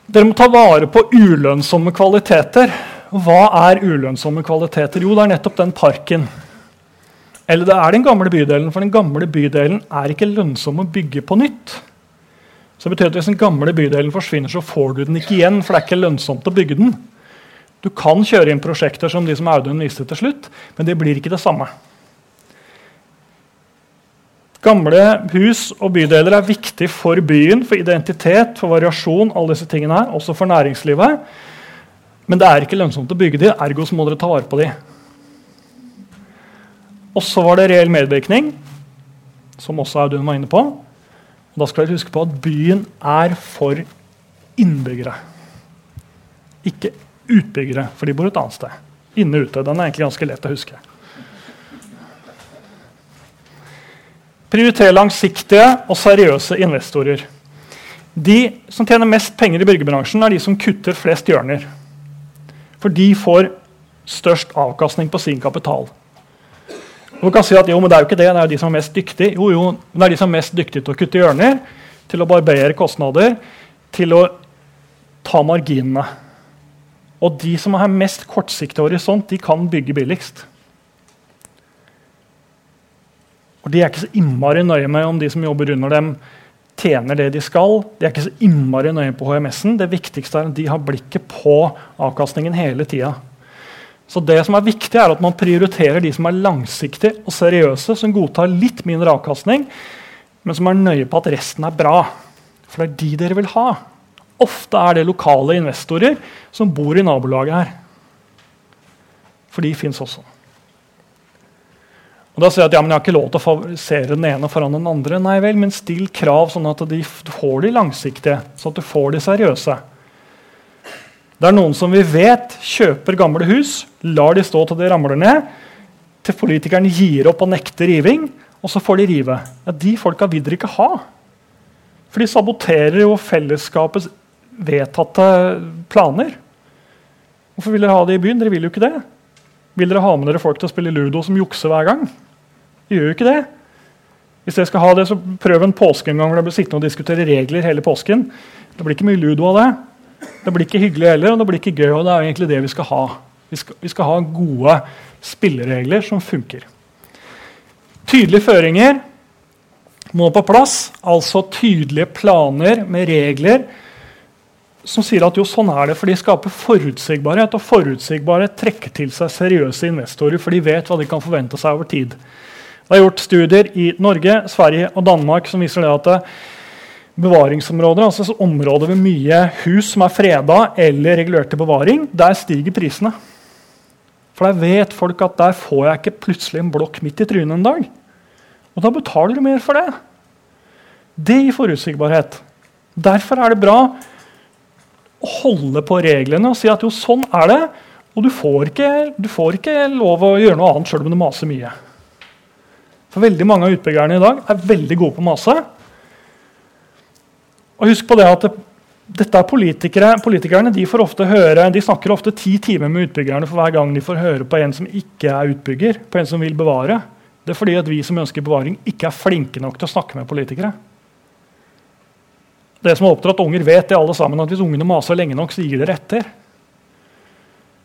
Dere må ta vare på ulønnsomme kvaliteter. Hva er ulønnsomme kvaliteter? Jo, det er nettopp den parken. Eller det er den gamle bydelen, for den gamle bydelen er ikke lønnsom å bygge på nytt. Så det betyr at Hvis den gamle bydelen forsvinner, så får du den ikke igjen. For det er ikke lønnsomt å bygge den. Du kan kjøre inn prosjekter som de som Audun viste til slutt, men det blir ikke det samme. Gamle hus og bydeler er viktig for byen, for identitet, for variasjon, alle disse tingene her, også for næringslivet. Men det er ikke lønnsomt å bygge de, ergo så må dere ta vare på de. Og så var det reell medvirkning, som også Audun var inne på. Da skal dere huske på at byen er for innbyggere. Ikke utbyggere, for de bor et annet sted. Inne ute. Den er egentlig ganske lett å huske. Prioriter langsiktige og seriøse investorer. De som tjener mest penger i byggebransjen, er de som kutter flest hjørner. For de får størst avkastning på sin kapital. Du kan si at jo, men det er jo ikke det, det er jo de som er mest dyktige. Jo, jo, men det er de som er mest dyktige til å kutte hjørner, til å barbere kostnader, til å ta marginene. Og de som har mest kortsiktig horisont, de kan bygge billigst. Og De er ikke så innmari nøye med om de som jobber under dem, tjener det de skal. De er ikke så innmari nøye på HMS-en. Det viktigste er at de har blikket på avkastningen hele tida. Så det som er viktig er at Man prioriterer de som er langsiktige og seriøse, som godtar litt mindre avkastning, men som er nøye på at resten er bra. For det er de dere vil ha. Ofte er det lokale investorer som bor i nabolaget her. For de fins også. Og da sier jeg at ja, jeg har ikke lov til å favorisere den ene foran den andre. Nei vel, men still krav sånn at de får de langsiktige, sånn at du får de seriøse. Det er noen som vi vet kjøper gamle hus, lar de stå til de ramler ned, til politikeren gir opp og nekter riving, og så får de rive. Ja, de folka vil dere ikke ha. For de saboterer jo fellesskapets vedtatte planer. Hvorfor vil dere ha det i byen? Dere vil jo ikke det. Vil dere ha med dere folk til å spille ludo som jukser hver gang? De gjør jo ikke det. Hvis dere skal ha det, så prøv en påske en gang hvor dere blir sittende og diskutere regler hele påsken. Det blir ikke mye ludo av det. Det blir ikke hyggelig heller, og det blir ikke gøy. og det er egentlig det Vi skal ha. Vi skal, vi skal ha gode spilleregler som funker. Tydelige føringer må på plass. Altså tydelige planer med regler som sier at jo, sånn er det, for de skaper forutsigbarhet. Og forutsigbarhet trekker til seg seriøse investorer, for de vet hva de kan forvente seg over tid. Det er gjort studier i Norge, Sverige og Danmark som viser det at bevaringsområder, altså områder med mye hus som er freda eller regulert til bevaring, der stiger prisene. For der vet folk at der får jeg ikke plutselig en blokk midt i trynet en dag. Og da betaler du mer for det. Det gir forutsigbarhet. Derfor er det bra å holde på reglene og si at jo, sånn er det. Og du får ikke, du får ikke lov å gjøre noe annet sjøl om du maser mye. For veldig mange av utbyggerne i dag er veldig gode på å mase. Og husk på det at det, dette er politikere, Politikerne de, får ofte høre, de snakker ofte ti timer med utbyggerne for hver gang de får høre på en som ikke er utbygger, på en som vil bevare. Det er fordi at vi som ønsker bevaring, ikke er flinke nok til å snakke med politikere. Det som er oppdratt unger, vet det alle sammen, at hvis ungene maser lenge nok, så gir dere etter.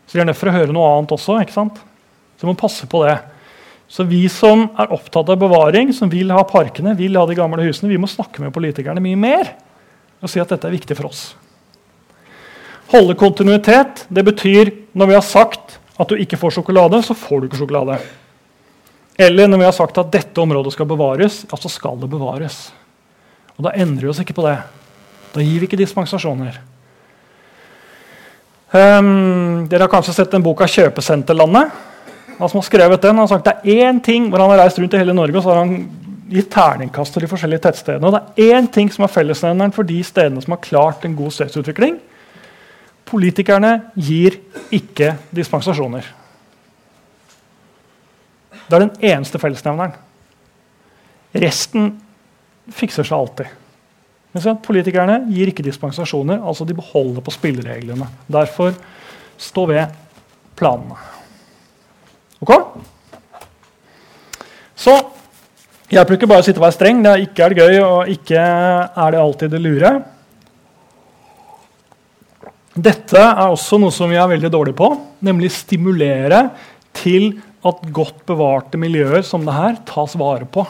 Så de er nødt for å høre noe annet også. ikke sant? Så vi må passe på det. Så vi som er opptatt av bevaring, som vil ha parkene, vil ha de gamle husene, vi må snakke med politikerne mye mer og si at dette er viktig for oss. Holde kontinuitet det betyr når vi har sagt at du ikke får sjokolade, så får du ikke sjokolade. Eller når vi har sagt at dette området skal bevares, ja, så skal det bevares. Og da endrer vi oss ikke på det. Da gir vi ikke dispensasjoner. Um, dere har kanskje sett den boka 'Kjøpesenterlandet'. Han som har skrevet den, han har sagt det er én ting hvor han har reist rundt i hele Norge og så har han gitt terningkast til de forskjellige tettstedene. Og det er én ting som er fellesnevneren for de stedene som har klart en god stedsutvikling. Politikerne gir ikke dispensasjoner. Det er den eneste fellesnevneren. Resten fikser seg alltid. Men politikerne gir ikke dispensasjoner, altså de beholder på spillereglene. Derfor stå ved planene. Ok? Så jeg bruker bare å sitte og være streng. Det er ikke er det gøy, og ikke er det alltid det lure. Dette er også noe som vi er veldig dårlige på, nemlig stimulere til at godt bevarte miljøer som det her tas vare på.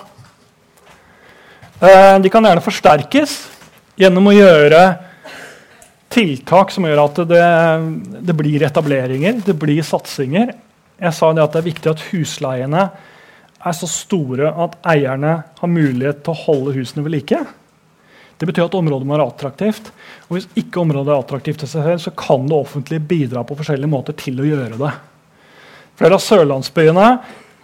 Eh, de kan gjerne forsterkes gjennom å gjøre tiltak som gjør at det, det blir etableringer, det blir satsinger. Jeg sa det at det er viktig at husleiene er så store at eierne har mulighet til å holde husene ved like. Det betyr at området må være attraktivt. Og hvis ikke området er attraktivt, så kan det offentlige bidra på forskjellige måter til å gjøre det. Flere av sørlandsbyene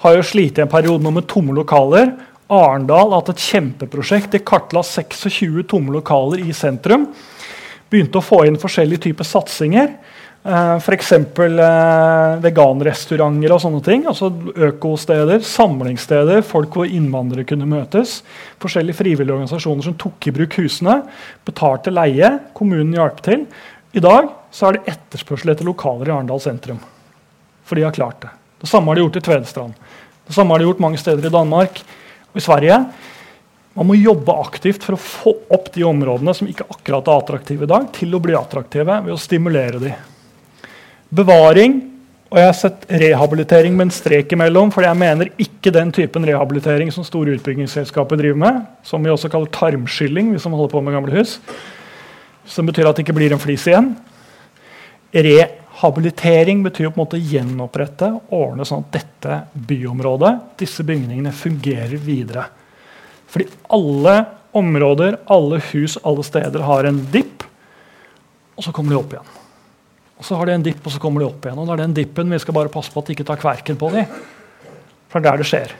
har jo slitt i en periode nå med tomme lokaler. Arendal har hatt et kjempeprosjekt. De kartla 26 tomme lokaler i sentrum. Begynte å få inn forskjellige typer satsinger. Uh, F.eks. Uh, veganrestauranter og sånne ting. altså Økosteder, samlingssteder, folk hvor innvandrere kunne møtes. Forskjellige frivillige organisasjoner som tok i bruk husene. Betalte leie. Kommunen hjalp til. I dag så er det etterspørsel etter lokaler i Arendal sentrum. For de har klart det. Det samme har de gjort i Tvedestrand. Det samme har de gjort mange steder i Danmark og i Sverige. Man må jobbe aktivt for å få opp de områdene som ikke akkurat er attraktive i dag, til å bli attraktive ved å stimulere dem. Bevaring og jeg har sett rehabilitering med en strek imellom, for jeg mener ikke den typen rehabilitering som store utbyggingsselskaper driver med, som vi også kaller tarmskylling, hvis man holder på med gamle hus. Som betyr at det ikke blir en flis igjen. Rehabilitering betyr på en måte gjenopprette, ordne sånn at dette byområdet, disse bygningene, fungerer videre. Fordi alle områder, alle hus, alle steder har en dipp, og så kommer de opp igjen. Og Så har de en dipp, og så kommer de opp igjen. Og det er den dippen vi skal bare passe på at de ikke tar kverken på dem. For det er der det skjer.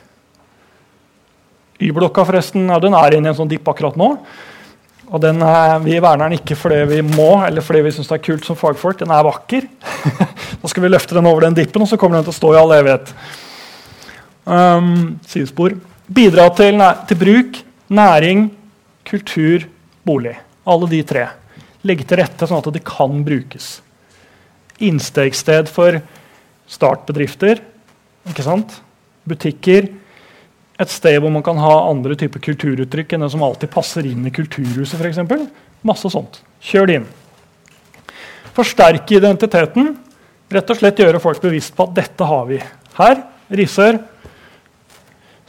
Y-blokka forresten, ja, den er inne i en sånn dipp akkurat nå. Og den er, Vi verner den ikke fordi vi må eller fordi vi syns det er kult som fagfolk. Den er vakker. da skal vi løfte den over den dippen, og så kommer den til å stå i all evighet. Um, sidespor. Bidra til, til, bruk, næring, kultur, bolig. Alle de tre. Legge til rette sånn at det kan brukes. Innstegssted for startbedrifter. ikke sant? Butikker. Et sted hvor man kan ha andre typer kulturuttrykk enn det som alltid passer inn i kulturhuset. For eksempel. Masse sånt. Kjør det inn. Forsterke identiteten. Rett og slett gjøre folk bevisst på at dette har vi. Her, Risør,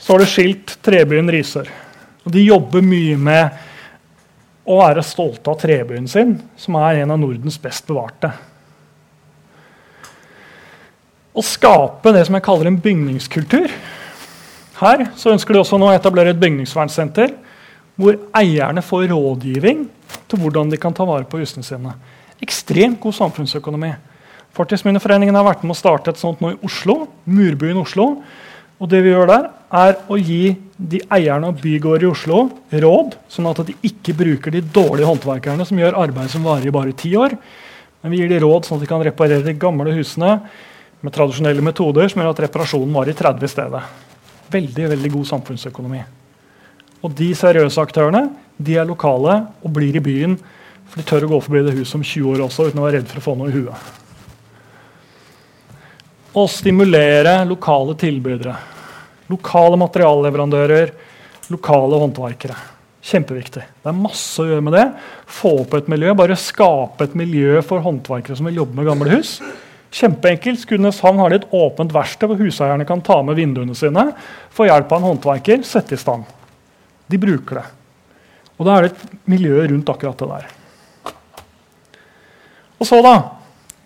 har det skilt Trebyen Risør. Og de jobber mye med å være stolte av trebyen sin, som er en av Nordens best bevarte. Å skape det som jeg kaller en bygningskultur. Her så ønsker de også nå å etablere et bygningsvernsenter hvor eierne får rådgivning til hvordan de kan ta vare på husene sine. Ekstremt god samfunnsøkonomi. Fortidsminneforeningen har vært med å starte et sånt nå i Oslo, Murbyen Oslo. Og det vi gjør der, er å gi de eierne av bygårder i Oslo råd, sånn at de ikke bruker de dårlige håndverkerne som gjør arbeid som varer i bare ti år. Men vi gir de råd sånn at de kan reparere de gamle husene med tradisjonelle metoder som gjør at reparasjonen varer i 30 i stedet. Veldig, veldig god samfunnsøkonomi. Og de seriøse aktørene de er lokale og blir i byen, for de tør å gå forbi det huset om 20 år også uten å være redd for å få noe i huet. Å stimulere lokale tilbydere. Lokale materialleverandører, lokale håndverkere. Kjempeviktig. Det er masse å gjøre med det. Få opp et miljø. Bare skape et miljø for håndverkere som vil jobbe med gamle hus. Kjempeenkelt. Skudeneshavn har de et åpent verksted hvor huseierne kan ta med vinduene sine, få hjelp av en håndverker, sette i stand. De bruker det. Og da er det et miljø rundt akkurat det der. Og så, da,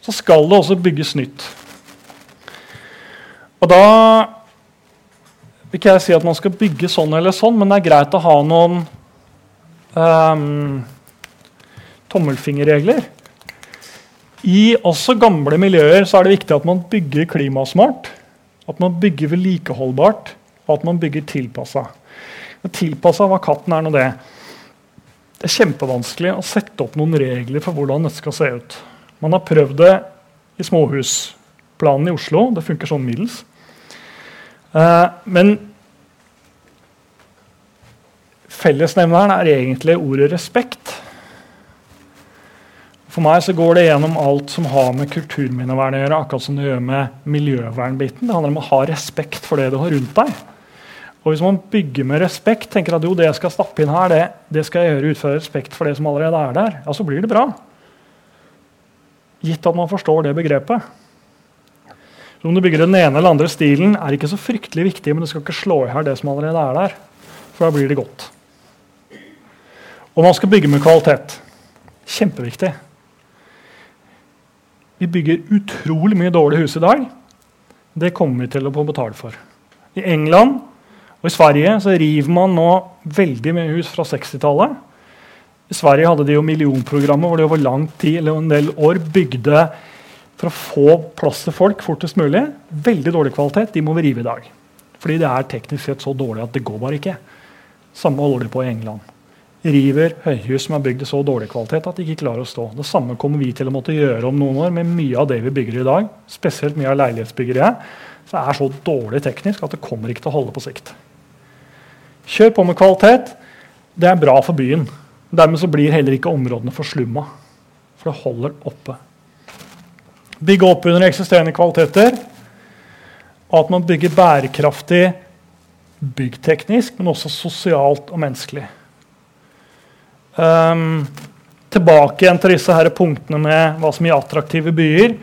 så skal det også bygges nytt. Og da vil ikke jeg si at man skal bygge sånn eller sånn, men det er greit å ha noen um, tommelfingerregler. I også gamle miljøer så er det viktig at man bygger klimasmart, at man bygger vedlikeholdbart, og at man bygger tilpassa. Tilpassa hva katten er nå det. Det er kjempevanskelig å sette opp noen regler for hvordan dette skal se ut. Man har prøvd det i småhusplanen i Oslo. Det funker sånn middels. Uh, men fellesnevneren er egentlig ordet respekt. For meg så går det gjennom alt som har med kulturminnevern å gjøre. akkurat som det gjør med miljøvernbiten. Det handler om å ha respekt for det du har rundt deg. Og Hvis man bygger med respekt, tenker at jo, det jeg skal stappe inn her, det, det skal jeg gjøre ut fra respekt for det som allerede er der, ja, så blir det bra. Gitt at man forstår det begrepet. Så om du bygger den ene eller andre stilen, er ikke så fryktelig viktig, men du skal ikke slå i hjel det som allerede er der. For da blir det godt. Og man skal bygge med kvalitet. Kjempeviktig. Vi bygger utrolig mye dårlige hus i dag. Det kommer vi til å få betale for. I England og i Sverige så river man nå veldig mye hus fra 60-tallet. I Sverige hadde de jo millionprogrammet hvor de over lang tid eller en del år bygde for å få plass til folk fortest mulig. Veldig dårlig kvalitet. De må vi rive i dag. Fordi det er teknisk sett så dårlig at det går bare ikke. Samme holder de på i England river høyhus som er bygd i så dårlig kvalitet at de ikke klarer å stå. Det samme kommer vi til å måtte gjøre om noen år med mye av det vi bygger i dag. Spesielt mye av leilighetsbyggeriet. Så er så dårlig teknisk at det kommer ikke til å holde på sikt. Kjør på med kvalitet. Det er bra for byen. Dermed så blir heller ikke områdene forslumma. For det holder oppe. Bygge opp under eksisterende kvaliteter. At man bygger bærekraftig byggteknisk, men også sosialt og menneskelig. Um, tilbake igjen til disse her punktene med hva som gir attraktive byer.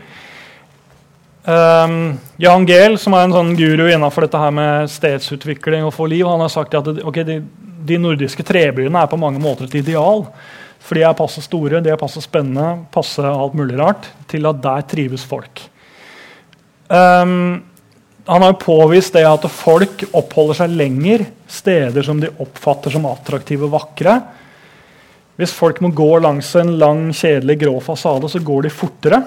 Um, Jan Gehl, som er en sånn guru innenfor dette her med stedsutvikling og få liv, han har sagt at okay, de, de, nordiske trebyene er på mange måter et ideal. For de er passe store, de er passe spennende, passe alt mulig rart, til at der trives folk. Um, han har påvist det at folk oppholder seg lenger steder som de oppfatter som attraktive og vakre hvis folk må gå langs en lang, kjedelig grå fasade, så går de fortere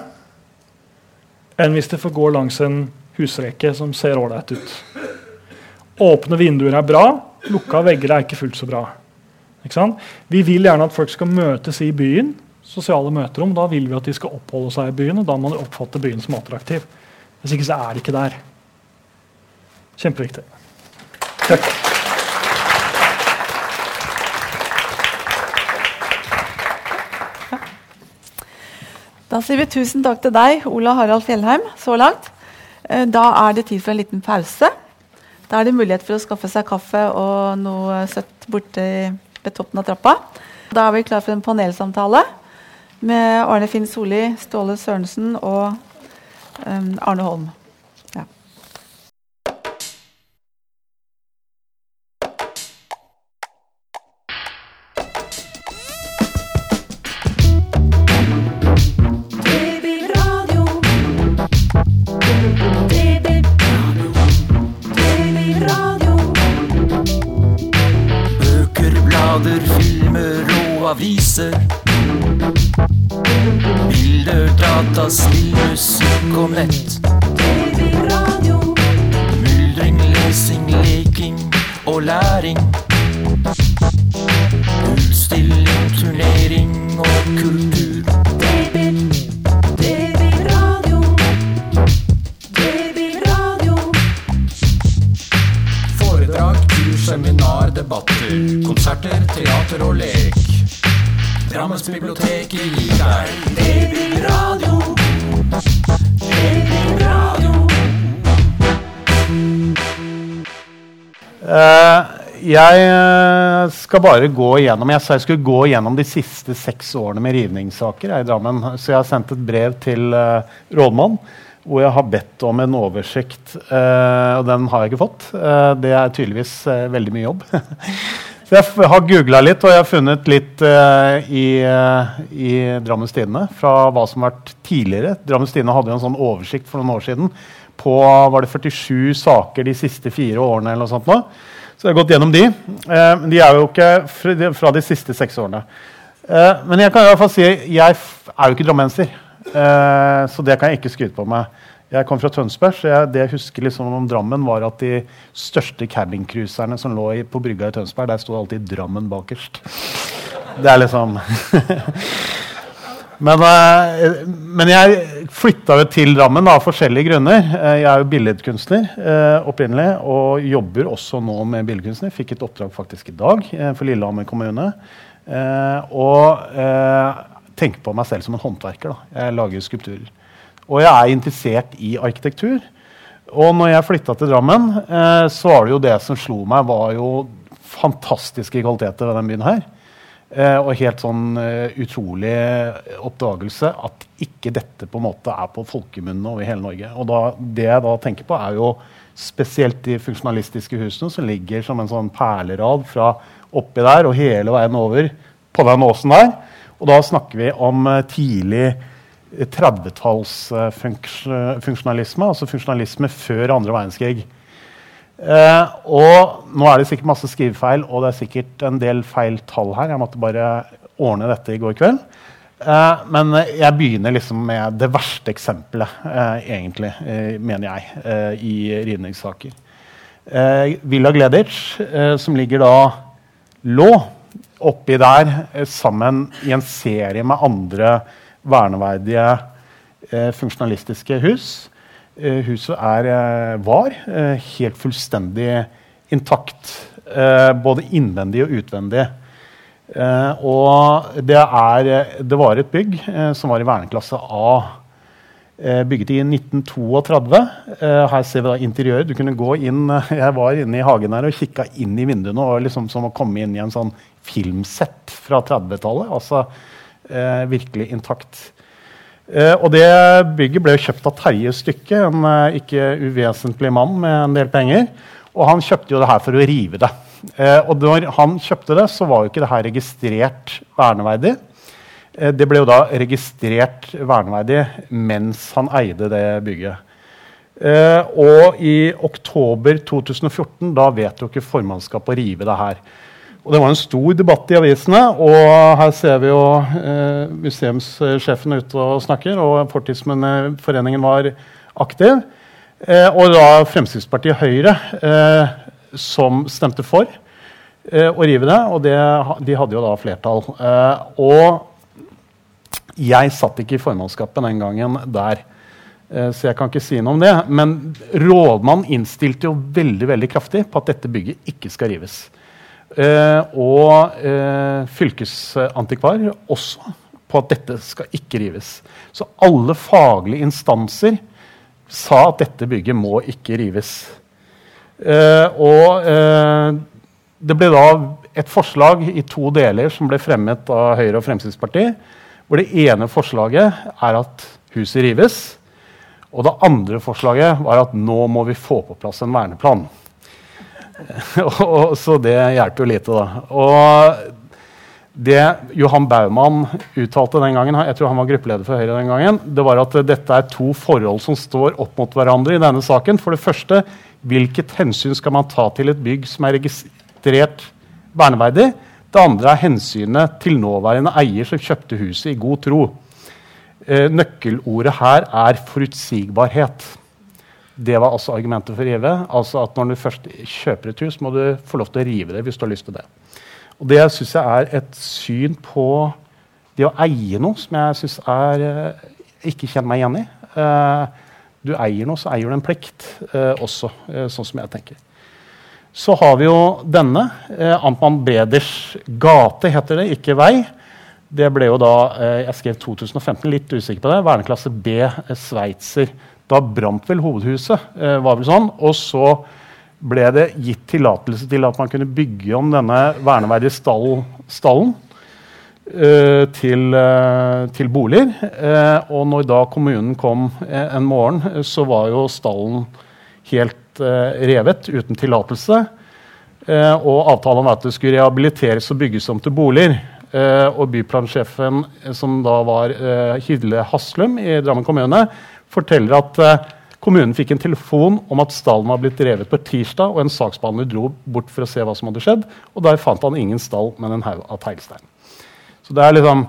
enn hvis de får gå langs en husrekke som ser ålreit ut. Åpne vinduer er bra, lukka vegger er ikke fullt så bra. Vi vil gjerne at folk skal møtes i byen. sosiale møterom, Da vil vi at de skal oppholde seg i byen, og da må de oppfatte byen som attraktiv. Hvis ikke så er de ikke der. Kjempeviktig. Takk. Da sier vi tusen takk til deg, Ola Harald Fjellheim, så langt. Eh, da er det tid for en liten pause. Da er det mulighet for å skaffe seg kaffe og noe søtt borte ved toppen av trappa. Da er vi klar for en panelsamtale med Arne Finn Solli, Ståle Sørensen og um, Arne Holm. Aviser. Bilder, data, spill, musikk og nett. Myldring, lesing, leking og læring. Utstilling, turnering og kultur. Foredrag, kurs, seminar, debatter. Konserter, teater og lek. Drammens bibliotek gir deg Babyradio. Babyradio. Eh, jeg eh, skal bare gå igjennom Jeg sa jeg skulle gå igjennom de siste seks årene med rivningssaker i Drammen. Så jeg har sendt et brev til uh, rådmann hvor jeg har bedt om en oversikt. Uh, og den har jeg ikke fått. Uh, det er tydeligvis veldig mye jobb. så jeg har googla litt, og jeg har funnet litt i, i Drammens Tidende fra hva som har vært tidligere. Drammens Tidende hadde jo en sånn oversikt for noen år siden på var det 47 saker de siste fire årene. eller noe sånt nå. Så jeg har gått gjennom de. Uh, de er jo ikke fra de siste seks årene. Men jeg kan i hvert fall si jeg er jo ikke drammenser. Så det kan jeg ikke skryte på meg. Jeg kom fra Tønsberg, så jeg, det jeg husker liksom om Drammen, var at de største cabincruiserne som lå i, på brygga i Tønsberg, der sto alltid Drammen bakerst. Det er liksom Men, uh, men jeg flytta jo til Drammen av forskjellige grunner. Uh, jeg er jo billedkunstner uh, opprinnelig og jobber også nå med billedkunstner. Fikk et oppdrag faktisk i dag for Lillehammer kommune. og tenker på meg selv som en håndverker. Da. Jeg lager skulpturer. Og jeg er interessert i arkitektur. Og når jeg flytta til Drammen, så var det jo det som slo meg, var jo fantastiske kvaliteter ved den byen her. Eh, og helt sånn eh, utrolig oppdagelse at ikke dette på en måte er på folkemunne over hele Norge. Og da, det jeg da tenker på, er jo spesielt de funksjonalistiske husene som ligger som en sånn perlerad fra oppi der og hele veien over på den åsen der. Og da snakker vi om uh, tidlig 30-tallsfunksjonalisme, altså funksjonalisme før andre verdenskrig. Eh, og nå er det sikkert masse skrivefeil, og det er sikkert en del feil tall her. Jeg måtte bare ordne dette i går kveld. Eh, men jeg begynner liksom med det verste eksempelet, eh, egentlig, mener jeg, i rivningssaker. Villa Gleditsch, som ligger da lå oppi der sammen i en serie med andre verneverdige funksjonalistiske hus. Eh, huset er, eh, var eh, helt fullstendig intakt. både innvendig og utvendig. og det, er, det var et bygg som var i verneklasse A. bygget i 1932. her ser vi da interiøret. Du kunne gå inn, Jeg var inne i hagen her og kikka inn i vinduene. og liksom Som å komme inn i en sånn filmsett fra 30-tallet. Altså virkelig intakt. Eh, og det bygget ble kjøpt av Terje Stykke, en eh, ikke uvesentlig mann med en del penger. Og han kjøpte jo det her for å rive det. Eh, og når han kjøpte det, så var jo ikke det her registrert verneverdig. Eh, det ble jo da registrert verneverdig mens han eide det bygget. Eh, og i oktober 2014 da vedtok formannskapet å rive det her. Og Det var en stor debatt i avisene. og Her ser vi jo eh, museumssjefen ute og snakker. og Fortidsminneforeningen var aktiv. Eh, og da Fremskrittspartiet Høyre eh, som stemte for eh, å rive det. Og det, de hadde jo da flertall. Eh, og jeg satt ikke i formannskapet den gangen der. Eh, så jeg kan ikke si noe om det. Men rådmannen innstilte jo veldig veldig kraftig på at dette bygget ikke skal rives. Eh, og eh, fylkesantikvar også på at dette skal ikke rives. Så alle faglige instanser sa at dette bygget må ikke rives. Eh, og eh, det ble da et forslag i to deler som ble fremmet av Høyre og Fremskrittspartiet. Hvor det ene forslaget er at huset rives. Og det andre forslaget var at nå må vi få på plass en verneplan. så det hjelper jo lite, da. Og det Johan Baumann uttalte den gangen, jeg tror han var gruppeleder for Høyre den gangen, det var at dette er to forhold som står opp mot hverandre i denne saken. For det første, hvilket hensyn skal man ta til et bygg som er registrert verneverdig? Det andre er hensynet til nåværende eier som kjøpte huset i god tro. Eh, nøkkelordet her er forutsigbarhet. Det var altså argumentet for å rive. Altså at Når du først kjøper et hus, må du få lov til å rive det hvis du har lyst til det. Og Det syns jeg er et syn på det å eie noe som jeg syns er eh, ikke kjenner meg igjen i. Eh, du eier noe, så eier du en plikt eh, også, sånn som jeg tenker. Så har vi jo denne. Amtmann Breders gate heter det, ikke vei. Det ble jo da Jeg skrev 2015, litt usikker på det. Verneklasse B, Sveitser. Da brant vel hovedhuset, eh, var vel sånn. Og så ble det gitt tillatelse til at man kunne bygge om denne verneverdige stall, stallen eh, til, eh, til boliger. Eh, og når da kommunen kom en morgen, så var jo stallen helt revet uten tillatelse. Og avtalen om at det skulle rehabiliteres og bygges om til boliger. Og byplansjefen, som da var Hydle Haslum i Drammen kommune, forteller at eh, kommunen fikk en telefon om at stallen var blitt revet på tirsdag, og en saksbehandler dro bort for å se hva som hadde skjedd. Og der fant han ingen stall, men en haug av teglstein. Så det er liksom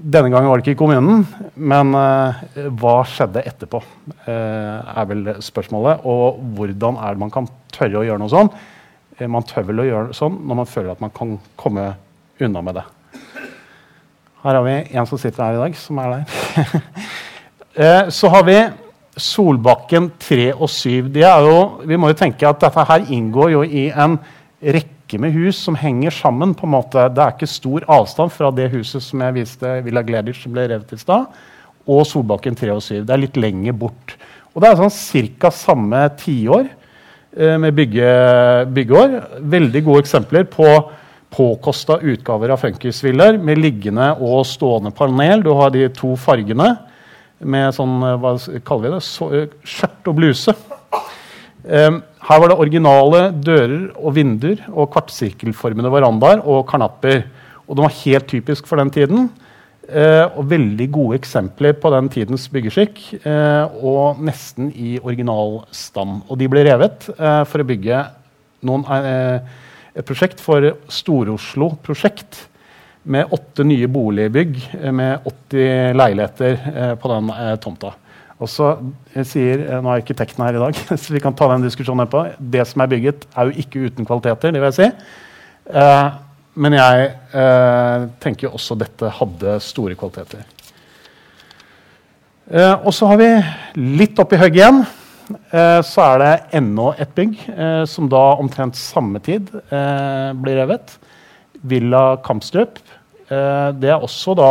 Denne gangen var det ikke i kommunen, men uh, hva skjedde etterpå? Uh, er vel spørsmålet. Og hvordan er det man kan tørre å gjøre noe sånn? Uh, man tør vel å gjøre sånn når man føler at man kan komme unna med det. Her har vi en som sitter her i dag, som er der. eh, så har vi Solbakken 3 og 7. Det er jo, vi må jo tenke at dette her inngår jo i en rekke med hus som henger sammen. på en måte. Det er ikke stor avstand fra det huset som jeg viste Villa Gleditsch som ble revet i stad, og Solbakken 3 og 7. Det er litt lenger bort. Og det er sånn ca. samme tiår eh, med bygge, byggeår. Veldig gode eksempler på påkosta utgaver av funkisvillaer med liggende og stående panel. Du har de to fargene med sånn eh, hva kaller vi det, eh, skjørt og bluse. Um, her var det originale dører og vinduer og kvartsirkelformede verandaer og karnapper. Og de var helt typisk for den tiden. Uh, og veldig gode eksempler på den tidens byggeskikk. Uh, og nesten i original stand. Og de ble revet uh, for å bygge noen, et prosjekt for Stor-Oslo Prosjekt. Med åtte nye boligbygg eh, med 80 leiligheter eh, på den eh, tomta. Og så sier, Nå er arkitekten her i dag, så vi kan ta den diskusjonen etterpå. Det som er bygget, er jo ikke uten kvaliteter. det vil jeg si. Men jeg tenker jo også dette hadde store kvaliteter. Og så har vi litt oppi hugget igjen. Så er det ennå et bygg som da omtrent samme tid blir revet. Villa Kampstrup. Eh, det er også da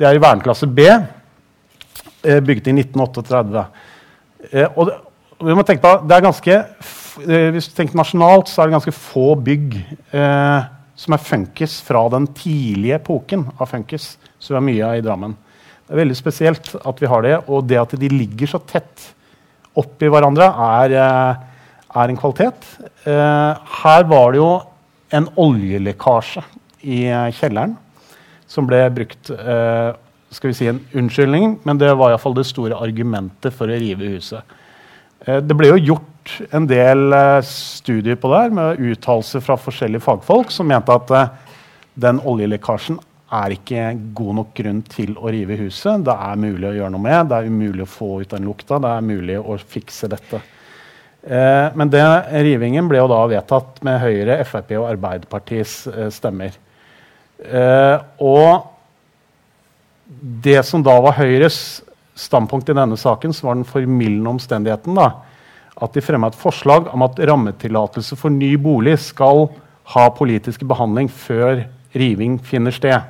Det er i verneklasse B eh, bygget i 1938. Eh, og vi må tenke på, det er ganske, Hvis du tenker nasjonalt, så er det ganske få bygg som er funkis fra den tidlige epoken av funkis. som vi har mye av i Drammen. Det er veldig spesielt at vi har det, og det at de ligger så tett oppi hverandre, er, er en kvalitet. Her var det jo en oljelekkasje i eh, kjelleren som ble brukt eh, skal vi si en unnskyldning, men det var iallfall det store argumentet for å rive huset. Eh, det ble jo gjort en del eh, studier på det her, med uttalelser fra forskjellige fagfolk som mente at eh, den oljelekkasjen er ikke god nok grunn til å rive huset. Det er mulig å gjøre noe med, det er umulig å få ut den lukta, det er mulig å fikse dette. Eh, men det, rivingen ble jo da vedtatt med Høyre, Frp og Arbeiderpartiets eh, stemmer. Eh, og det som da var Høyres standpunkt i denne saken, så var den formildende omstendigheten da, at de fremma et forslag om at rammetillatelse for ny bolig skal ha politisk behandling før riving finner sted.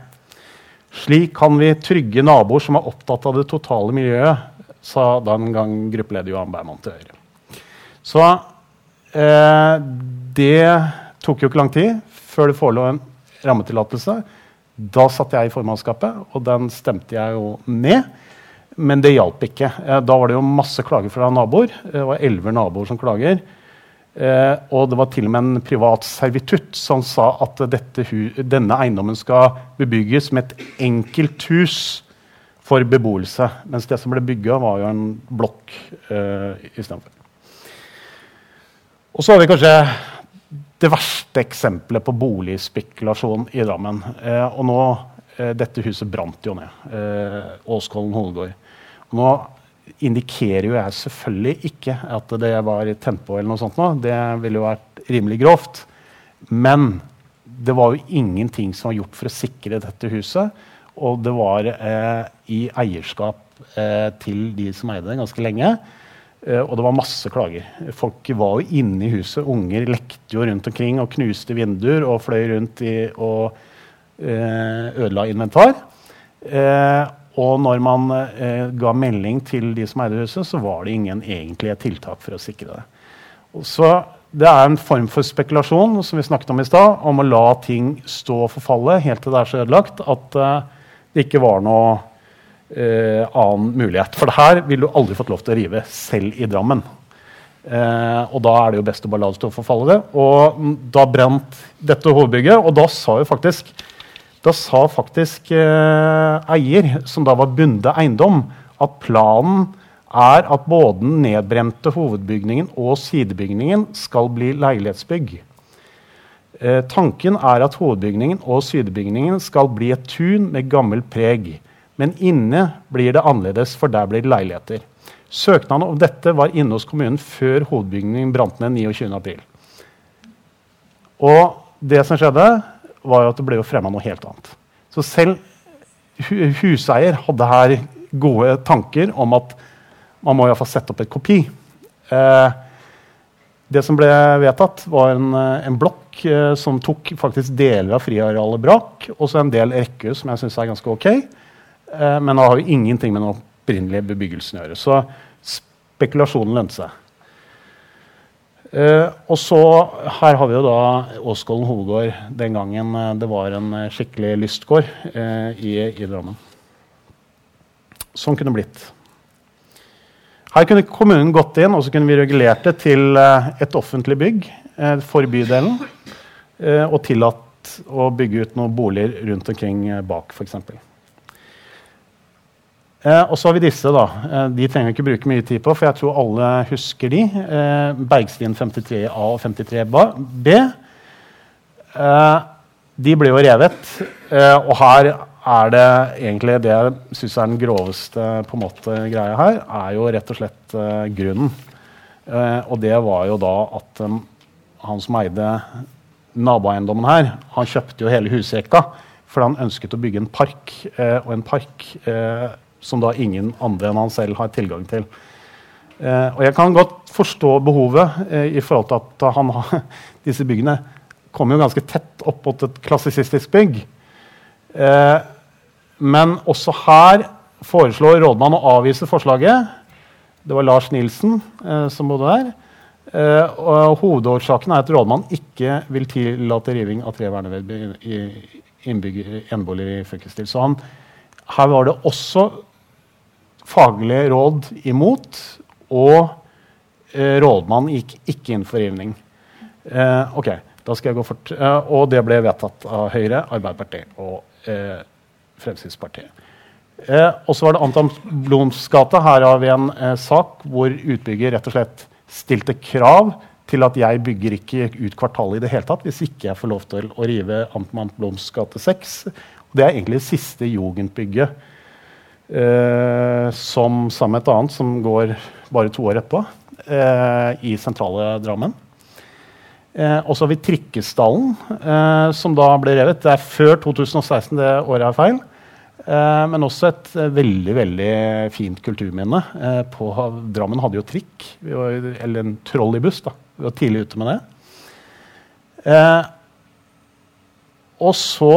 Slik kan vi trygge naboer som er opptatt av det totale miljøet, sa den gang gruppeleder Johan Berman til Høyre. Så eh, det tok jo ikke lang tid før det forelå en rammetillatelse. Da satt jeg i formannskapet, og den stemte jeg jo ned. Men det hjalp ikke. Eh, da var det jo masse klager fra naboer. Det var elleve naboer som klager. Eh, og det var til og med en privat servitutt som sa at denne eiendommen skal bebygges med et enkelt hus for beboelse. Mens det som ble bygga, var jo en blokk eh, istedenfor. Og så har vi kanskje det verste eksempelet på boligspekulasjon i Drammen. Eh, og nå eh, Dette huset brant jo ned. Eh, Åskollen hovedgård. Nå indikerer jo jeg selvfølgelig ikke at det var tent på, eller noe sånt. Nå. Det ville jo vært rimelig grovt. Men det var jo ingenting som var gjort for å sikre dette huset. Og det var eh, i eierskap eh, til de som eide det, ganske lenge. Eh, og det var masse klager. Folk var jo inne i huset. Unger lekte jo rundt omkring og knuste vinduer og fløy rundt i, og eh, ødela inventar. Eh, og når man ga melding til de som eide huset, så var det ingen egentlige tiltak for å sikre det. Så det er en form for spekulasjon som vi snakket om i sted, om å la ting stå og forfalle helt til det er så ødelagt at det ikke var noe uh, annen mulighet. For det her ville du aldri fått lov til å rive, selv i Drammen. Eh, og da er det jo best å bare la det stå og forfalle. det. Og da brant dette hovedbygget, og da sa jo faktisk da sa faktisk eier, som da var Bunde eiendom, at planen er at både den nedbrente hovedbygningen og sidebygningen skal bli leilighetsbygg. Eh, tanken er at hovedbygningen og sidebygningen skal bli et tun med gammelt preg. Men inne blir det annerledes, for der blir det leiligheter. Søknaden om dette var inne hos kommunen før hovedbygningen brant ned 29.4. Og det som skjedde, var at det ble fremma noe helt annet. Så selv huseier hadde her gode tanker om at man må iallfall sette opp et kopi. Eh, det som ble vedtatt, var en, en blokk eh, som tok faktisk deler av friarealet brak, og så en del rekkehus, som jeg syns er ganske ok. Eh, men det har jo ingenting med den opprinnelige bebyggelsen å gjøre. Så spekulasjonen lønte seg. Eh, og så Her har vi jo da Åskollen hovedgård den gangen eh, det var en skikkelig lystgård i, i Drammen. Sånn kunne det blitt. Her kunne kommunen gått inn og så kunne vi regulert det til et offentlig bygg for bydelen. Og tillatt å bygge ut noen boliger rundt omkring bak, f.eks. og så har vi disse. da. de trenger vi ikke bruke mye tid på, for jeg tror alle husker de. Bergstien 53A og 53B. de ble jo revet. og her er det egentlig det jeg syns er den groveste på en måte, greia her, er jo rett og slett uh, grunnen. Og det var jo da at han som eide naboeiendommen her, han kjøpte jo hele husrekka fordi han ønsket å bygge en park. Og en park som da ingen andre enn han selv har tilgang til. og jeg kan godt forstå behovet i forhold til at han, disse byggene kommer jo ganske tett opp mot et klassisistisk bygg. Eh, men også her foreslår rådmannen å avvise forslaget. Det var Lars Nilsen eh, som bodde der. Eh, og hovedårsaken er at rådmannen ikke vil tillate riving av tre verneverdige i eneboliger i fylkesstil. Så han, her var det også faglige råd imot, og eh, rådmannen gikk ikke inn for rivning. Eh, ok, da skal jeg gå fort. Eh, og det ble vedtatt av Høyre, Arbeiderpartiet og Fremskrittspartiet. Og så var det Anton Bloms gate. Her har vi en sak hvor utbygger rett og slett stilte krav til at jeg bygger ikke ut kvartalet i det hele tatt hvis ikke jeg får lov til å rive Anton Bloms gate 6. Det er egentlig det siste jugendbygget som sammen med et annet som går bare to år etterpå, eh, i sentrale Drammen. Eh, og så har vi Trikkestallen, eh, som da ble revet. Det er før 2016, det året er feil. Eh, men også et eh, veldig veldig fint kulturminne. Eh, på, Drammen hadde jo trikk, var, eller en trolleybuss. Vi var tidlig ute med det. Eh, og så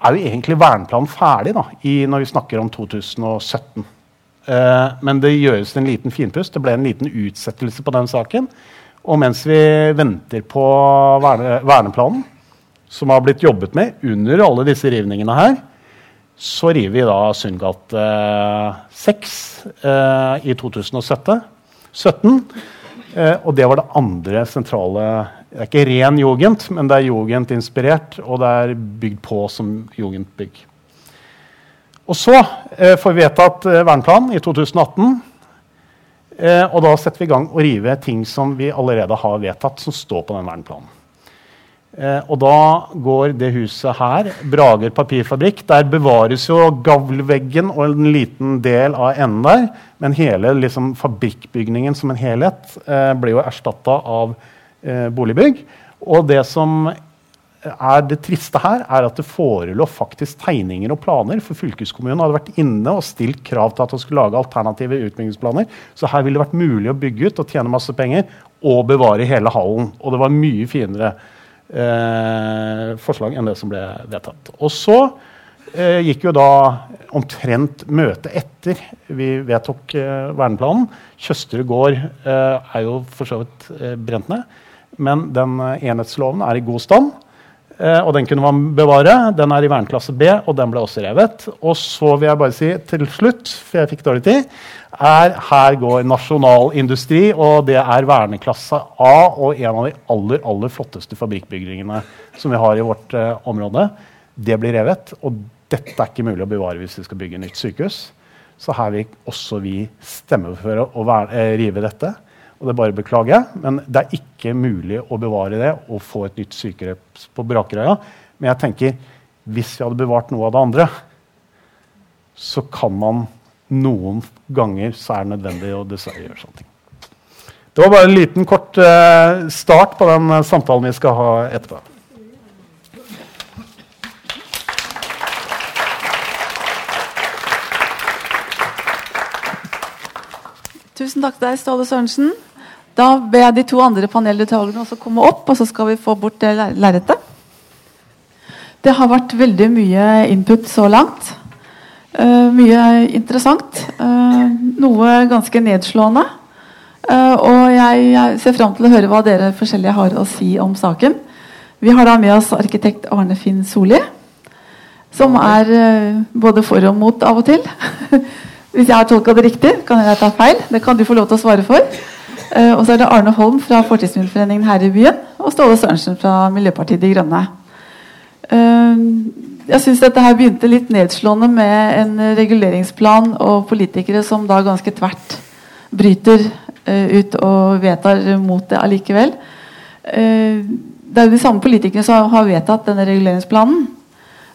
er jo egentlig verneplanen ferdig da, i, når vi snakker om 2017. men det gjøres en liten finpust. Det ble en liten utsettelse på den saken. Og mens vi venter på verne, verneplanen, som har blitt jobbet med under alle disse rivningene her, så river vi da Sundgate 6 eh, i 2017. 17, eh, og det var det andre sentrale Det er ikke ren jugend, men det er jugendinspirert, og det er bygd på som jugendbygg. Og så eh, får vi vedtatt eh, verneplan i 2018. Eh, og da setter vi i gang å rive ting som vi allerede har vedtatt, som står på den verneplanen. Eh, og da går det huset her, Brager papirfabrikk, der bevares jo gavlveggen og en liten del av enden der. Men hele liksom, fabrikkbygningen som en helhet eh, ble jo erstatta av boligbygg. Og det som er det triste her, er at det forelå faktisk tegninger og planer. For fylkeskommunen hadde vært inne og stilt krav til at de skulle lage alternative utbyggingsplaner. Så her ville det vært mulig å bygge ut og tjene masse penger og bevare hele hallen. Og det var mye finere eh, forslag enn det som ble vedtatt. Og så eh, gikk jo da omtrent møtet etter vi vedtok eh, verneplanen. Tjøsterud gård eh, er jo for så vidt eh, brent ned. Men den eh, enhetsloven er i god stand. Eh, og den kunne man bevare. Den er i verneklasse B, og den ble også revet. Og så vil jeg bare si til slutt, for jeg fikk dårlig tid, er her går nasjonal industri, og det er verneklasse A og en av de aller, aller flotteste fabrikkbygningene som vi har i vårt eh, område. Det blir revet, og dette er ikke mulig å bevare hvis vi skal bygge nytt sykehus. Så her vil også vi stemme for å være, eh, rive dette. Og det bare beklager jeg, men det er ikke mulig å bevare det og få et nytt sykehus på Brakerøya. Men jeg tenker, hvis vi hadde bevart noe av det andre, så kan man noen ganger så er det nødvendig å dessverre gjøre sånne ting. Det var bare en liten kort eh, start på den eh, samtalen vi skal ha etterpå. Tusen takk til deg, Ståle Sørensen. Da ber jeg de to andre paneldeltakerne også komme opp, og så skal vi få bort det ler- lerretet. Det har vært veldig mye input så langt. Uh, mye interessant. Uh, noe ganske nedslående. Uh, og jeg, jeg ser fram til å høre hva dere forskjellige har å si om saken. Vi har da med oss arkitekt Arne Finn Solli, som er både for og mot av og til. Hvis jeg har tolka det riktig, kan jeg ta feil. Det kan du få lov til å svare for. Eh, og så er det Arne Holm fra Fortidsminneforeningen her i byen, og Ståle Sørensen fra Miljøpartiet De Grønne. Eh, jeg syns dette her begynte litt nedslående med en reguleringsplan og politikere som da ganske tvert bryter eh, ut og vedtar mot det allikevel. Det er jo de samme politikerne som har vedtatt denne reguleringsplanen.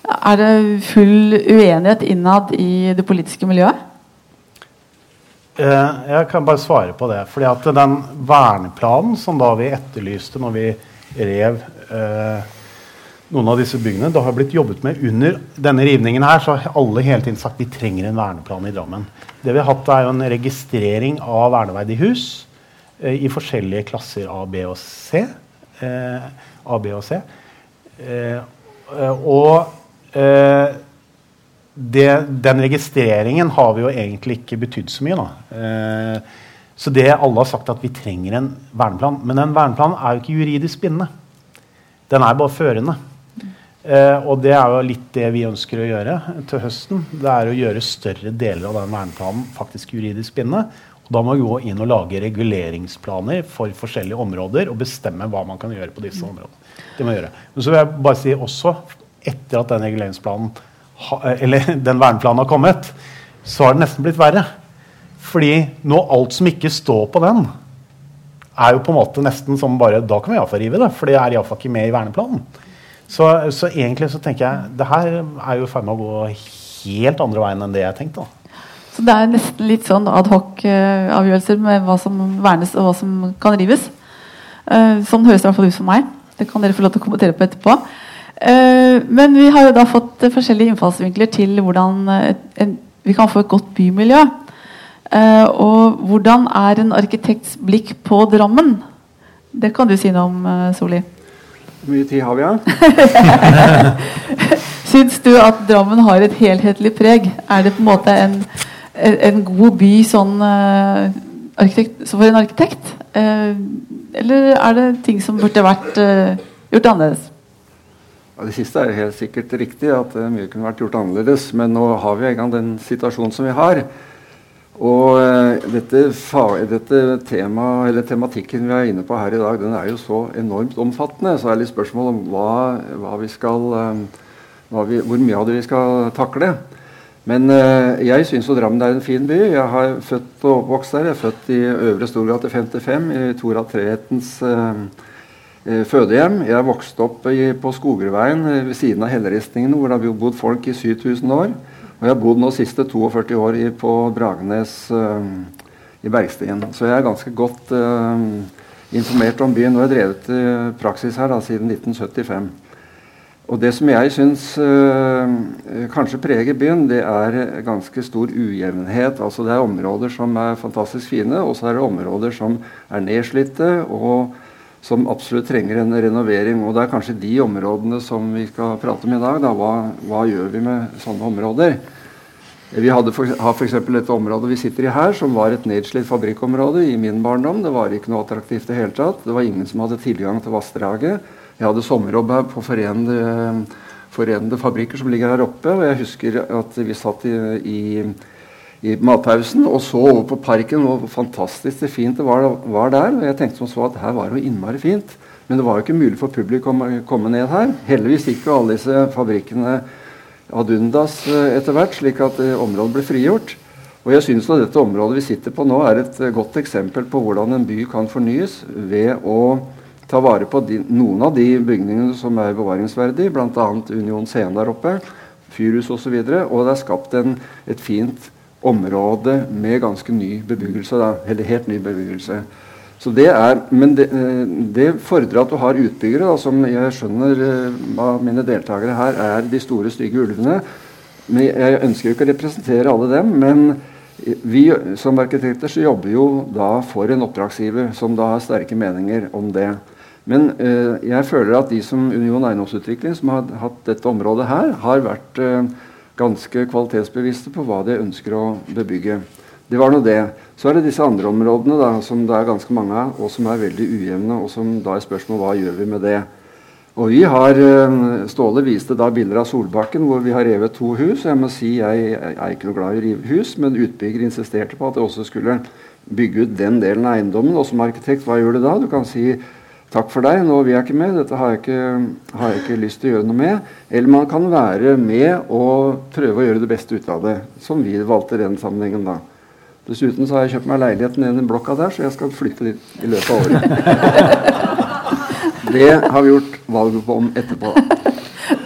Er det full uenighet innad i det politiske miljøet? Eh, jeg kan bare svare på det. fordi at den verneplanen som da vi etterlyste når vi rev eh, noen av disse byggene, det har blitt jobbet med under denne rivningen her, så har alle hele tiden sagt vi trenger en verneplan i Drammen. Det vi har hatt, er jo en registrering av verneverdige hus eh, i forskjellige klasser A, B og C. A, B og C. Og det, den registreringen har vi jo egentlig ikke betydd så mye. Eh, så det alle har sagt at vi trenger en verneplan. Men den verneplanen er jo ikke juridisk bindende. Den er bare førende. Eh, og det er jo litt det vi ønsker å gjøre til høsten. Det er å gjøre større deler av den verneplanen faktisk juridisk bindende. Og da må vi gå inn og lage reguleringsplaner for forskjellige områder og bestemme hva man kan gjøre på disse områdene. Det må gjøre. Men så vil jeg bare si også, etter at den reguleringsplanen eller den verneplanen har kommet, så har det nesten blitt verre. Fordi nå alt som ikke står på den, er jo på en måte nesten som bare Da kan vi iallfall rive det, for det er iallfall ikke med i verneplanen. Så, så egentlig så tenker jeg det her er jo i ferd med å gå helt andre veien enn det jeg tenkte. Så det er nesten litt sånn adhoc-avgjørelser med hva som vernes og hva som kan rives. Eh, sånn høres det i hvert fall ut for meg. Det kan dere få lov til å kommentere på etterpå. Eh, men vi har jo da fått eh, forskjellige innfallsvinkler til hvordan eh, en, vi kan få et godt bymiljø. Og hvordan er en arkitekts blikk på Drammen? Det kan du si noe om, Soli. Hvor mye tid har vi igjen? Syns du at Drammen har et helhetlig preg? Er det på en måte en, en god by sånn arkitekt, så for en arkitekt? Eller er det ting som burde vært gjort annerledes? Ja, det siste er helt sikkert riktig, at eh, mye kunne vært gjort annerledes. Men nå har vi en gang den situasjonen som vi har. Og eh, dette, dette tema, tematikken vi er inne på her i dag, den er jo så enormt omfattende. Så er litt spørsmål om hva, hva vi skal, eh, hva vi, hvor mye av det vi skal takle. Men eh, jeg syns Drammen er en fin by. Jeg har født og oppvokst der. Jeg er født i Øvre Storgate 55, i Tora Trehetens eh, eh, fødehjem. Jeg vokste opp i, på Skogerveien eh, ved siden av helleristningene, hvor det har bodd folk i 7000 år. Og jeg har bodd nå siste 42 år i, på Bragenes eh, i Bergstien. Så jeg er ganske godt eh, informert om byen. Og jeg har drevet eh, praksis her da, siden 1975. Og det som jeg syns øh, kanskje preger byen, det er ganske stor ujevnhet. Altså Det er områder som er fantastisk fine, og så er det områder som er nedslitte og som absolutt trenger en renovering. Og det er kanskje de områdene som vi skal prate om i dag. Da. Hva, hva gjør vi med sånne områder? Vi hadde for, har f.eks. et område vi sitter i her, som var et nedslitt fabrikkområde i min barndom. Det var ikke noe attraktivt i det hele tatt. Det var ingen som hadde tilgang til vassdraget. Jeg hadde sommerjobb her på Forenede, forenede, fabrikker som ligger her oppe. Og jeg husker at vi satt i, i, i matpausen og så over på parken hvor fantastisk det fint det var, var, der. Og jeg tenkte som så at her var det jo innmari fint. Men det var jo ikke mulig for publikum å komme ned her. Heldigvis gikk jo alle disse fabrikkene ad undas eh, etter hvert, slik at eh, området ble frigjort. Og jeg synes at dette området vi sitter på nå, er et eh, godt eksempel på hvordan en by kan fornyes ved å ta vare på de, noen av de bygningene som er bevaringsverdige, bl.a. Union Scene der oppe, fyrhus osv. Og, så videre, og det er skapt en, et fint område med ganske ny bebyggelse. Da, eller helt ny bebyggelse. Så det er, men det, eh, det fordrer at du har utbyggere, da, som jeg skjønner eh, av mine deltakere her er de store, stygge ulvene. Men jeg ønsker jo ikke å representere alle dem. men vi som arkitekter så jobber jo da for en oppdragsgiver som da har sterke meninger om det. Men eh, jeg føler at de som Union Eiendomsutvikling, som har hatt dette området her, har vært eh, ganske kvalitetsbevisste på hva de ønsker å bebygge. Det var nå det. Så er det disse andre områdene da, som det er ganske mange av, og som er veldig ujevne. Og som da er spørsmål hva gjør vi med det. Og vi har, eh, Ståle viste da bilder av Solbakken hvor vi har revet to hus. Jeg må si jeg, jeg er ikke noe glad i å rive hus, men utbygger insisterte på at det også skulle bygge ut den delen av eiendommen. Og som arkitekt, hva gjør du da? Du kan si Takk for deg, nå vil jeg ikke med. Dette har jeg ikke, har jeg ikke, lyst til å gjøre noe med. Eller man kan være med og prøve å gjøre det beste ut av det. Som vi valgte i den sammenhengen da. Dessuten så har jeg kjøpt meg leilighet nede i den blokka der, så jeg skal flytte dit i løpet av året. Det har vi gjort valget på om etterpå.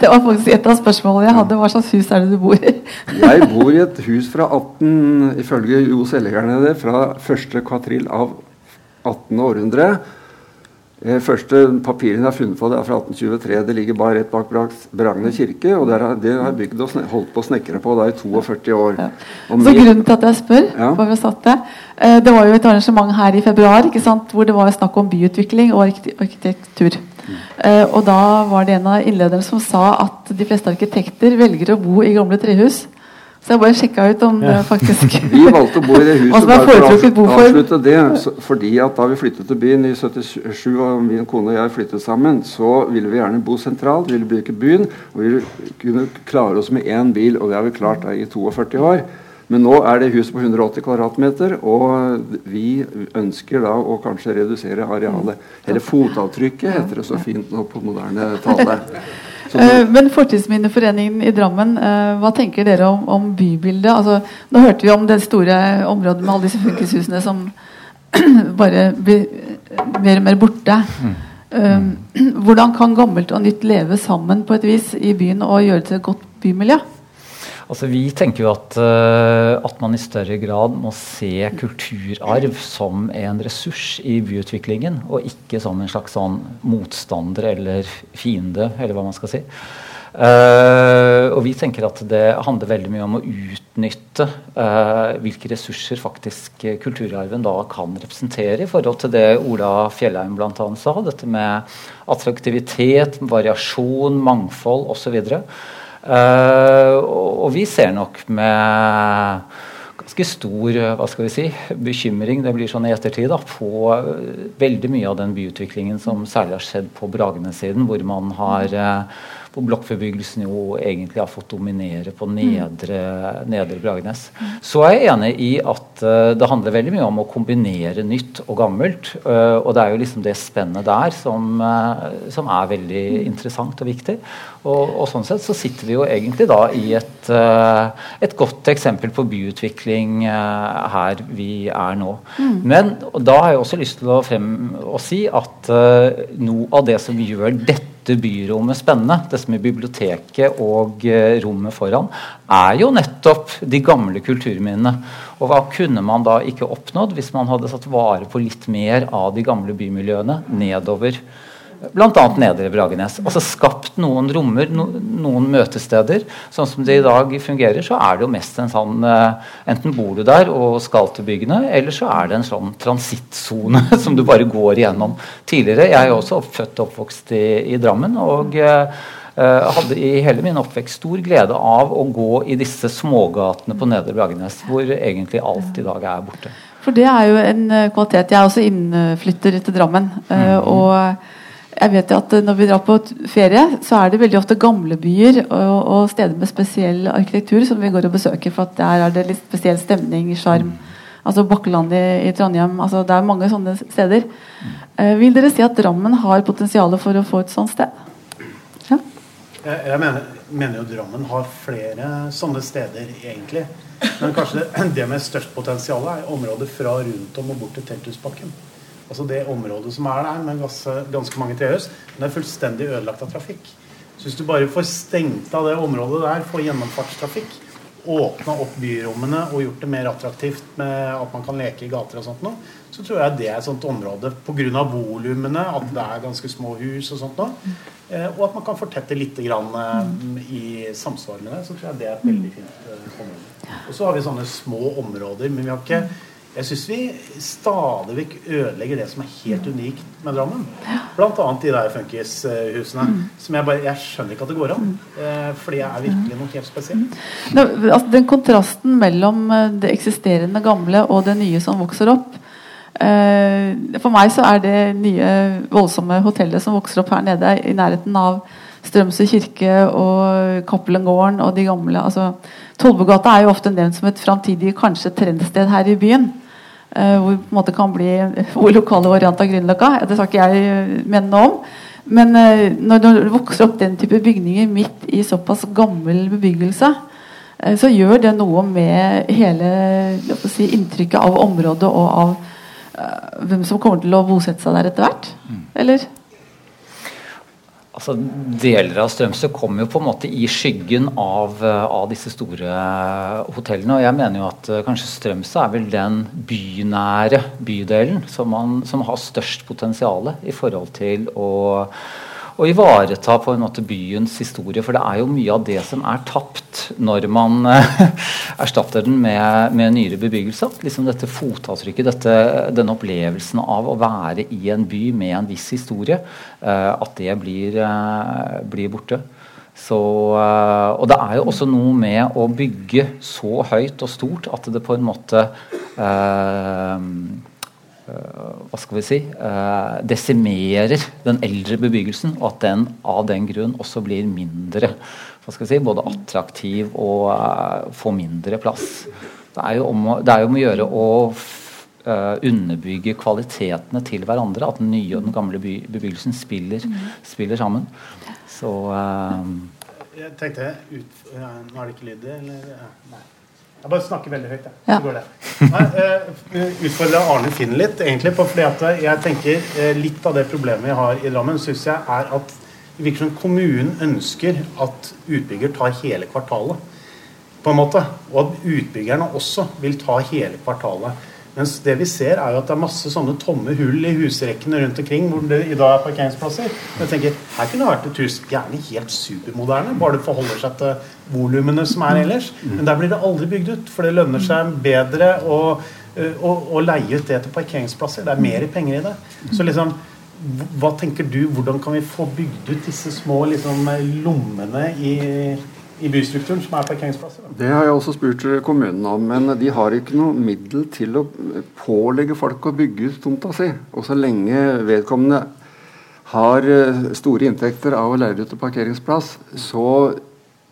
Det var faktisk et av spørsmålene jeg hadde. Hva slags hus er det du bor i? Jeg bor i et hus fra 18, ifølge Jo Sellegerne, fra første kvatrill av 18. århundre. Eh, første papirene jeg har funnet på det er fra 1823. Det ligger bare rett bak Bragne kirke. og der, Det har jeg bygd og holdt på å snekre på da i 42 år. Ja. Så Grunnen til at jeg spør, ja. det, satt det var jo et arrangement her i februar ikke sant, hvor det var snakk om byutvikling og arkitektur. Mm. Uh, og da var det en av innlederne som sa at de fleste arkitekter velger å bo i gamle trehus. Så jeg bare sjekka ut om det faktisk Vi valgte å bo i det huset bare for å avslutte det. Så, fordi at Da vi flyttet til byen i 77, og min kone og jeg flyttet sammen, så ville vi gjerne bo sentralt, vi ville bruke byen, og vi kunne klare oss med én bil. Og det har vi klart da, i 42 år. Men nå er det huset på 180 kvadratmeter, og vi ønsker da å kanskje redusere arealet. Eller fotavtrykket, heter det så fint nå på moderne tale. Uh, men Fortidsminneforeningen i Drammen, uh, hva tenker dere om, om bybildet? Altså, nå hørte vi om det store området med alle disse funkishusene som bare blir mer og mer borte. Mm. Uh, hvordan kan gammelt og nytt leve sammen på et vis i byen og gjøre det til et godt bymiljø? Altså, vi tenker jo at, uh, at, man i større grad må se kulturarv som en ressurs i byutviklingen, og ikke som en slags sånn motstander eller fiende, eller hva man skal si. Uh, og vi tenker at det handler veldig mye om å utnytte uh, hvilke ressurser faktisk kulturarven da kan representere, i forhold til det Ola Fjellheim bl.a. sa. Dette med attraktivitet, variasjon, mangfold osv. Uh, og vi ser nok med ganske stor hva skal vi si, bekymring det blir sånn i ettertid da, på veldig mye av den byutviklingen som særlig har skjedd på Bragene-siden, hvor man har hvor blokkbebyggelsen jo egentlig har fått dominere på nedre, nedre Bragernes. Så er jeg enig i at det handler veldig mye om å kombinere nytt og gammelt. Og det er jo liksom det spennet der som, som er veldig interessant og viktig. Og, og, sånn sett så sitter vi jo egentlig da i et, et godt eksempel på byutvikling her vi er nå. Mm. Men da har jeg også lyst til å, frem, å si at noe av det som gjør dette byrommet spennende, det som er biblioteket og eh, rommet foran, er jo nettopp de gamle kulturminnene. Og hva kunne man da ikke oppnådd hvis man hadde satt vare på litt mer av de gamle bymiljøene nedover? Bl.a. Nedre Bragenes. Altså skapt noen rommer, no, noen møtesteder. Sånn som det i dag fungerer, så er det jo mest en sånn uh, Enten bor du der og skal til byggene, eller så er det en sånn transittsone som du bare går igjennom. Tidligere, Jeg er jo også født og oppvokst i, i Drammen. og uh, hadde i hele min oppvekst stor glede av å gå i disse smågatene på Nedre Bragenes, hvor egentlig alt i dag er borte. For det er jo en kvalitet. Jeg er også innflytter til Drammen. Mm. og jeg vet jo at Når vi drar på ferie, så er det veldig ofte gamlebyer og, og steder med spesiell arkitektur som vi går og besøker. For der er det litt spesiell stemning, sjarm. Altså Bakkeland i, i, Trondheim. altså Det er mange sånne steder. Eh, vil dere si at Drammen har potensial for å få et sånt sted? Ja? Jeg, jeg mener, mener, jo Drammen har flere sånne steder, egentlig. Men kanskje det, det med størst potensial er området fra rundt om og bort til Telthusbakken. Altså det området som er der, med ganske, mange trehus, det er fullstendig ødelagt av trafikk. Så hvis du bare får stengt av det området der, får gjennomfartstrafikk, åpna opp byrommene og gjort det mer attraktivt med at man kan leke i gater og sånt noe, så tror jeg det er et sånt område pga. volumene, at det er ganske små hus og sånt noe, eh, og at man kan fortette litt grann, eh, i samsvar med det, så tror jeg det er et veldig fint eh, område. Og så har vi sånne små områder, men vi har ikke jeg syns vi stadig vekk ødelegger det som er helt unikt med Drammen. Blant annet de der funkishusene. Mm. Som jeg bare Jeg skjønner ikke at det går an. Eh, for det er virkelig noe helt spesielt. No, altså, den kontrasten mellom eh, det eksisterende gamle og det nye som vokser opp eh, For meg så er det nye voldsomme hotellet som vokser opp her nede i nærheten av Strømsø kirke og Cappelen gården og de gamle altså, Tollbugata er jo ofte nevnt som et framtidig kanskje trendsted her i byen. Uh, hvor på en måte kan bli vår lokale variant av Grünerløkka. Det skal ikke jeg eh, mene noe om. Men uh, når det vokser opp den type bygninger midt i såpass gammel bebyggelse, uh, så gjør det noe med hele si, inntrykket av området og av hvem som kommer til å bosette seg der etter hvert. Mm. Eller? Altså Deler av Strømsø kommer jo på en måte i skyggen av, eh, av, disse store hotellene. Og jeg mener jo at uh, kanskje Strømsø er vel den bynære bydelen som, man, som har størst potensial i forhold til å å ivareta på en måte byens historie. For det er jo mye av det som er tapt når man uh, erstatter den med, med nyere bebyggelse. Liksom dette fotavtrykket, dette, denne opplevelsen av å være i en by med en viss historie, uh, at det blir, uh, blir borte. Så, og det er jo også noe med å bygge så høyt og stort at det på en måte Eh, hva skal vi si uh, desimerer den eldre bebyggelsen, og at den av den grunn også blir mindre hva skal vi si, både attraktiv og uh, får mindre plass. Det er jo om å, det er jo om å gjøre å uh, underbygge kvalitetene til hverandre. At den nye og den gamle by, bebyggelsen spiller, spiller sammen. Så Jeg tenkte ut, Nå er det ikke lyd, eller? Nei. Jeg bare snakker veldig høyt, jeg. Ja. Så går det. Nei, uh, Arne Finn litt, egentlig. På, fordi at jeg tenker uh, Litt av det problemet vi har i Drammen, syns jeg er at det virker som kommunen ønsker at utbygger tar hele kvartalet. på en måte, Og at utbyggerne også vil ta hele kvartalet. Mens det vi ser, er jo at det er masse sånne tomme hull i husrekkene rundt omkring hvor det i dag er parkeringsplasser. Jeg tenker, Her kunne det vært et hus gjerne helt supermoderne, bare det forholder seg til volumene som er ellers. Men der blir det aldri bygd ut, for det lønner seg bedre å, å, å leie ut det til parkeringsplasser. Det er mer penger i det. Så liksom, hva tenker du, Hvordan kan vi få bygd ut disse små liksom, lommene i i bystrukturen som er parkeringsplasser? Det har jeg også spurt kommunen om, men de har ikke noe middel til å pålegge folk å bygge ut tomta si. Og så lenge vedkommende har eh, store inntekter av å leie ut en parkeringsplass, så,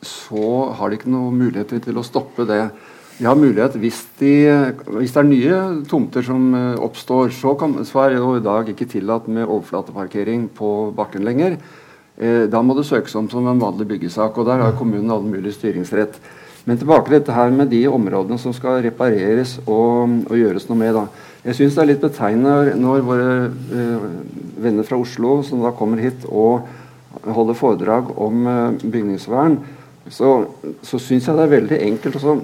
så har de ikke noen muligheter til å stoppe det. De har mulighet hvis, de, hvis det er nye tomter som eh, oppstår, så, kan, så er det jo i dag ikke tillatt med overflateparkering på bakken lenger. Eh, da må det søkes om som en vanlig byggesak, og der har kommunen all mulig styringsrett. Men tilbake til dette her med de områdene som skal repareres og, og gjøres noe med. da. Jeg syns det er litt betegnende når våre eh, venner fra Oslo som da kommer hit og holder foredrag om eh, bygningsvern, så, så syns jeg det er veldig enkelt også,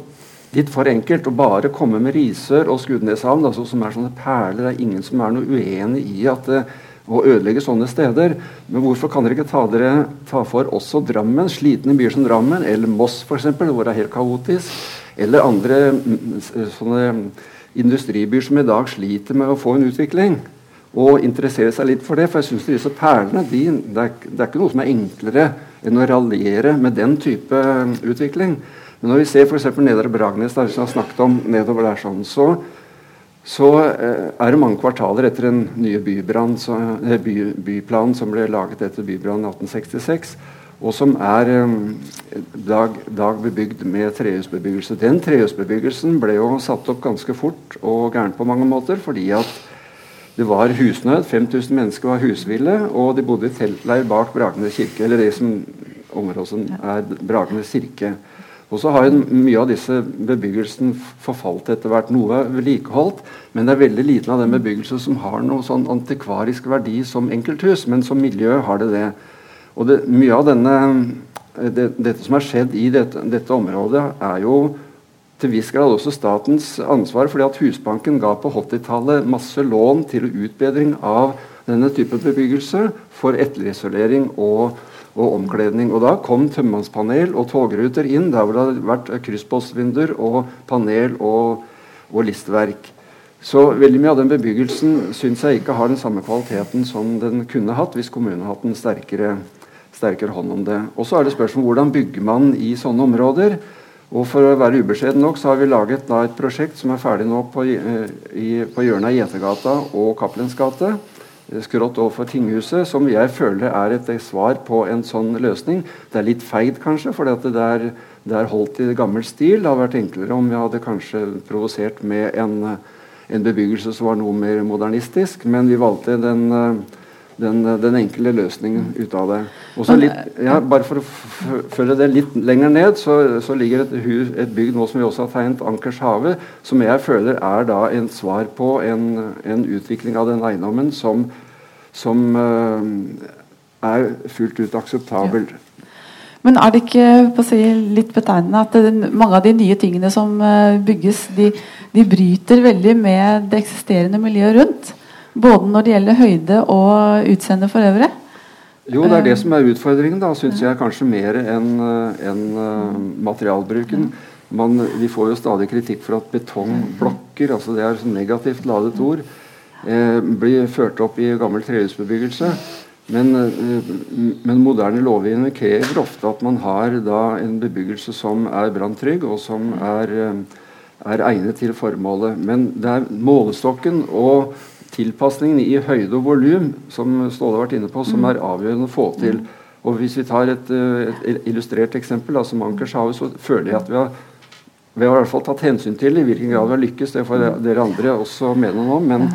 litt for enkelt å bare komme med Risør og Skudeneshavn, altså, som er sånne perler. Det er ingen som er noe uenig i at eh, å ødelegge sånne steder. Men hvorfor kan dere ikke ta, dere, ta for også Drammen, slitne byer som Drammen, eller Moss f.eks., hvor det er helt kaotisk, eller andre mm, sånne industribyer som i dag sliter med å få en utvikling? Og interessere seg litt for det, for jeg syns disse perlene de, det, er, det, er, ikke noe som er enklere enn å raljere med den type utvikling. Men når vi ser f.eks. Nedre Bragnes, der vi har snakket om nedover der sånn, så så eh, er det mange kvartaler etter den nye byplan eh, by, byplanen som ble laget etter bybrannen 1866, og som er eh, dag, dag, bebygd med trehusbebyggelse. Den trehusbebyggelsen ble jo satt opp ganske fort og gærent på mange måter, fordi at det var husnød. 5000 mennesker var husville, og de bodde i teltleir bak Bragernes kirke, eller det som området er Bragernes kirke. Og så har mye av disse bebyggelsen forfalt etter hvert. Noe er vedlikeholdt, men det er veldig liten av den bebyggelse som har noe sånn antikvarisk verdi som enkelthus, men som miljø har det det. Og det, mye av denne, det, dette som har skjedd i dette, dette, området, er jo til viss grad også statens ansvar, fordi at Husbanken ga på 80-tallet masse lån til utbedring av denne typen bebyggelse for etterisolering og og omkledning. Og Da kom tømmermannspanel og togruter inn der hvor det hadde vært krysspostvinduer og panel og, og, listverk. Så veldig mye av den bebyggelsen syns jeg ikke har den samme kvaliteten som den kunne hatt hvis kommunen hatt en sterkere, sterkere hånd om det. Og så er det spørsmål hvordan bygger man i sånne områder. Og For å være ubeskjeden nok, så har vi laget da, et prosjekt som er ferdig nå på, eh, i, på hjørnet av Gjetergata og Cappelens gate skrått overfor tinghuset, som jeg føler er et svar på en sånn løsning. Det er litt feigt, kanskje, for det, det, er holdt i gammel stil. Det hadde vært enklere om vi hadde kanskje provosert med en, en, bebyggelse som var noe mer modernistisk, men vi valgte den, den, den enkle løsningen ut av det. Også litt, ja, bare For å følge det litt lenger ned, så, så ligger et, hus, et, bygg nå som vi også har tegnet, Ankers hage, som jeg føler er da en svar på en, en utvikling av den eiendommen som som uh, er fullt ut akseptabel. Ja. Men er det ikke si, litt betegnende at den, mange av de nye tingene som uh, bygges, de, de, bryter veldig med det eksisterende miljøet rundt? Både når det gjelder høyde og utseende for øvrig? Jo, det er det eh, som er utfordringen, da, syns jeg kanskje mer enn en, uh, materialbruken. Man, vi får jo stadig kritikk for at betongblokker, altså det er et negativt ladet ord, eh, blir ført opp i gammel trehusbebyggelse. Men, eh, men, moderne lovgivning krever ofte at man har en bebyggelse som er branntrygg, og som er, eh, er, egnet til formålet. Men det er målestokken og tilpasningen i høyde og volum som Ståle har vært inne på, som mm. er avgjørende å få til. Og Hvis vi tar et, eh, et illustrert eksempel, da, som Ankers har, så føler jeg at vi har vi har i hvert fall tatt hensyn til i hvilken grad vi har lykkes. Det får dere andre også mene noe om. men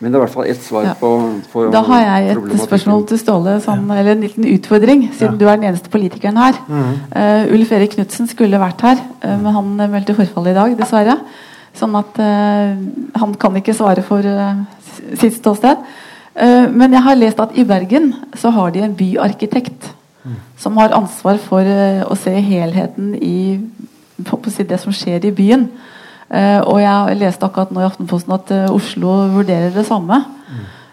men det er i hvert fall ett svar ja. på, på Da har jeg et spørsmål til Ståle, sånn, ja. eller en liten utfordring, siden ja. du er den eneste politikeren her. Mm. Uh, Ulf Erik Knutsen skulle vært her, uh, men han meldte forfall i dag, dessverre. Sånn at uh, han kan ikke svare for sitt ståsted. men jeg har lest at i Bergen så har de en byarkitekt mm. som har ansvar for å se helheten i det som skjer i byen. Uh, og jeg leste akkurat nå i Aftenposten at Oslo vurderer det samme.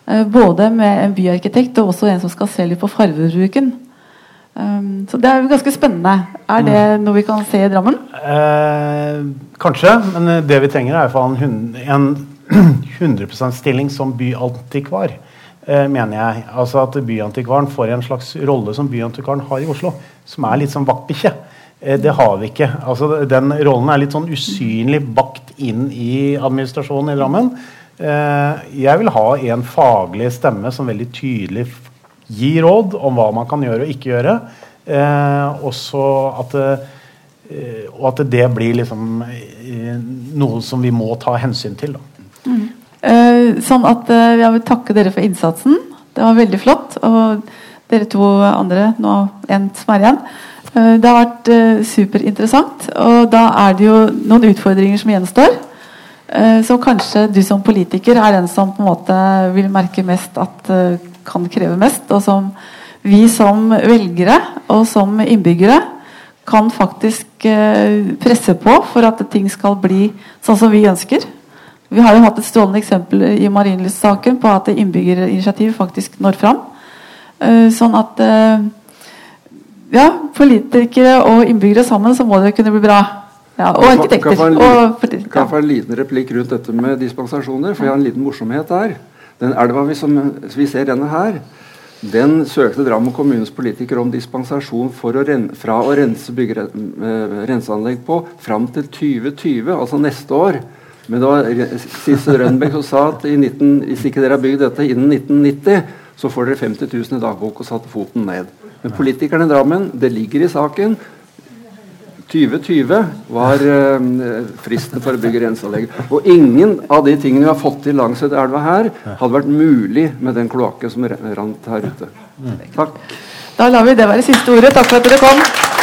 Mm. Både med en byarkitekt og også en som skal se litt på fargebruken. Um, så det er jo ganske spennende. Er det mm. noe vi kan se i Drammen? kanskje, men det vi trenger, er en, en 100 %-stilling som byantikvar. mener jeg. Altså At byantikvaren får en slags rolle som byantikvaren har i Oslo. Som er litt som vaktbikkje. Eh, det har vi ikke. Altså, den rollen er litt sånn usynlig bakt inn i administrasjonen i Drammen. Eh, jeg vil ha en faglig stemme som veldig tydelig gir råd om hva man kan gjøre og ikke gjøre. Eh, også at eh, og at det blir liksom eh, noe som vi må ta hensyn til. Da. Eh, sånn at eh, Jeg vil takke dere for innsatsen. Det var veldig flott. Og dere to andre, nå en som er igjen. Eh, det har vært superinteressant. Og da er det jo noen utfordringer som gjenstår. Så kanskje du som politiker er den som på en måte vil merke mest at kan kreve mest, og som vi som velgere og som innbyggere kan faktisk presse på for at ting skal bli sånn som vi ønsker. Vi har jo hatt et strålende eksempel i Marienlyst-saken på at innbyggerinitiativ faktisk når fram. Eh, Sånn at eh, ja, politikere og innbyggere sammen, så må det kunne bli bra. Ja, og arkitekter. Kan jeg få en liten replikk rundt dette med dispensasjoner? For jeg har en liten morsomhet der. Den elva vi, som vi ser denne her, den søkte Drammen kommunes politikere om dispensasjon for å renne, fra å rense bygge, eh, renseanlegg på fram til 2020, altså neste år. Men det var Sissel Rønbeck som sa at i 19, hvis ikke dere har bygd dette innen 1990, så får dere 50 000 i dagbok og satte foten ned. Men politikerne i Drammen, det ligger i saken, 2020 var eh, fristen for å bygge renseanlegg. Og ingen av de tingene vi har fått til langs elva her, hadde vært mulig med den kloakken som rant her ute. Takk. Da lar vi det være siste ordet. Takk for at dere kom.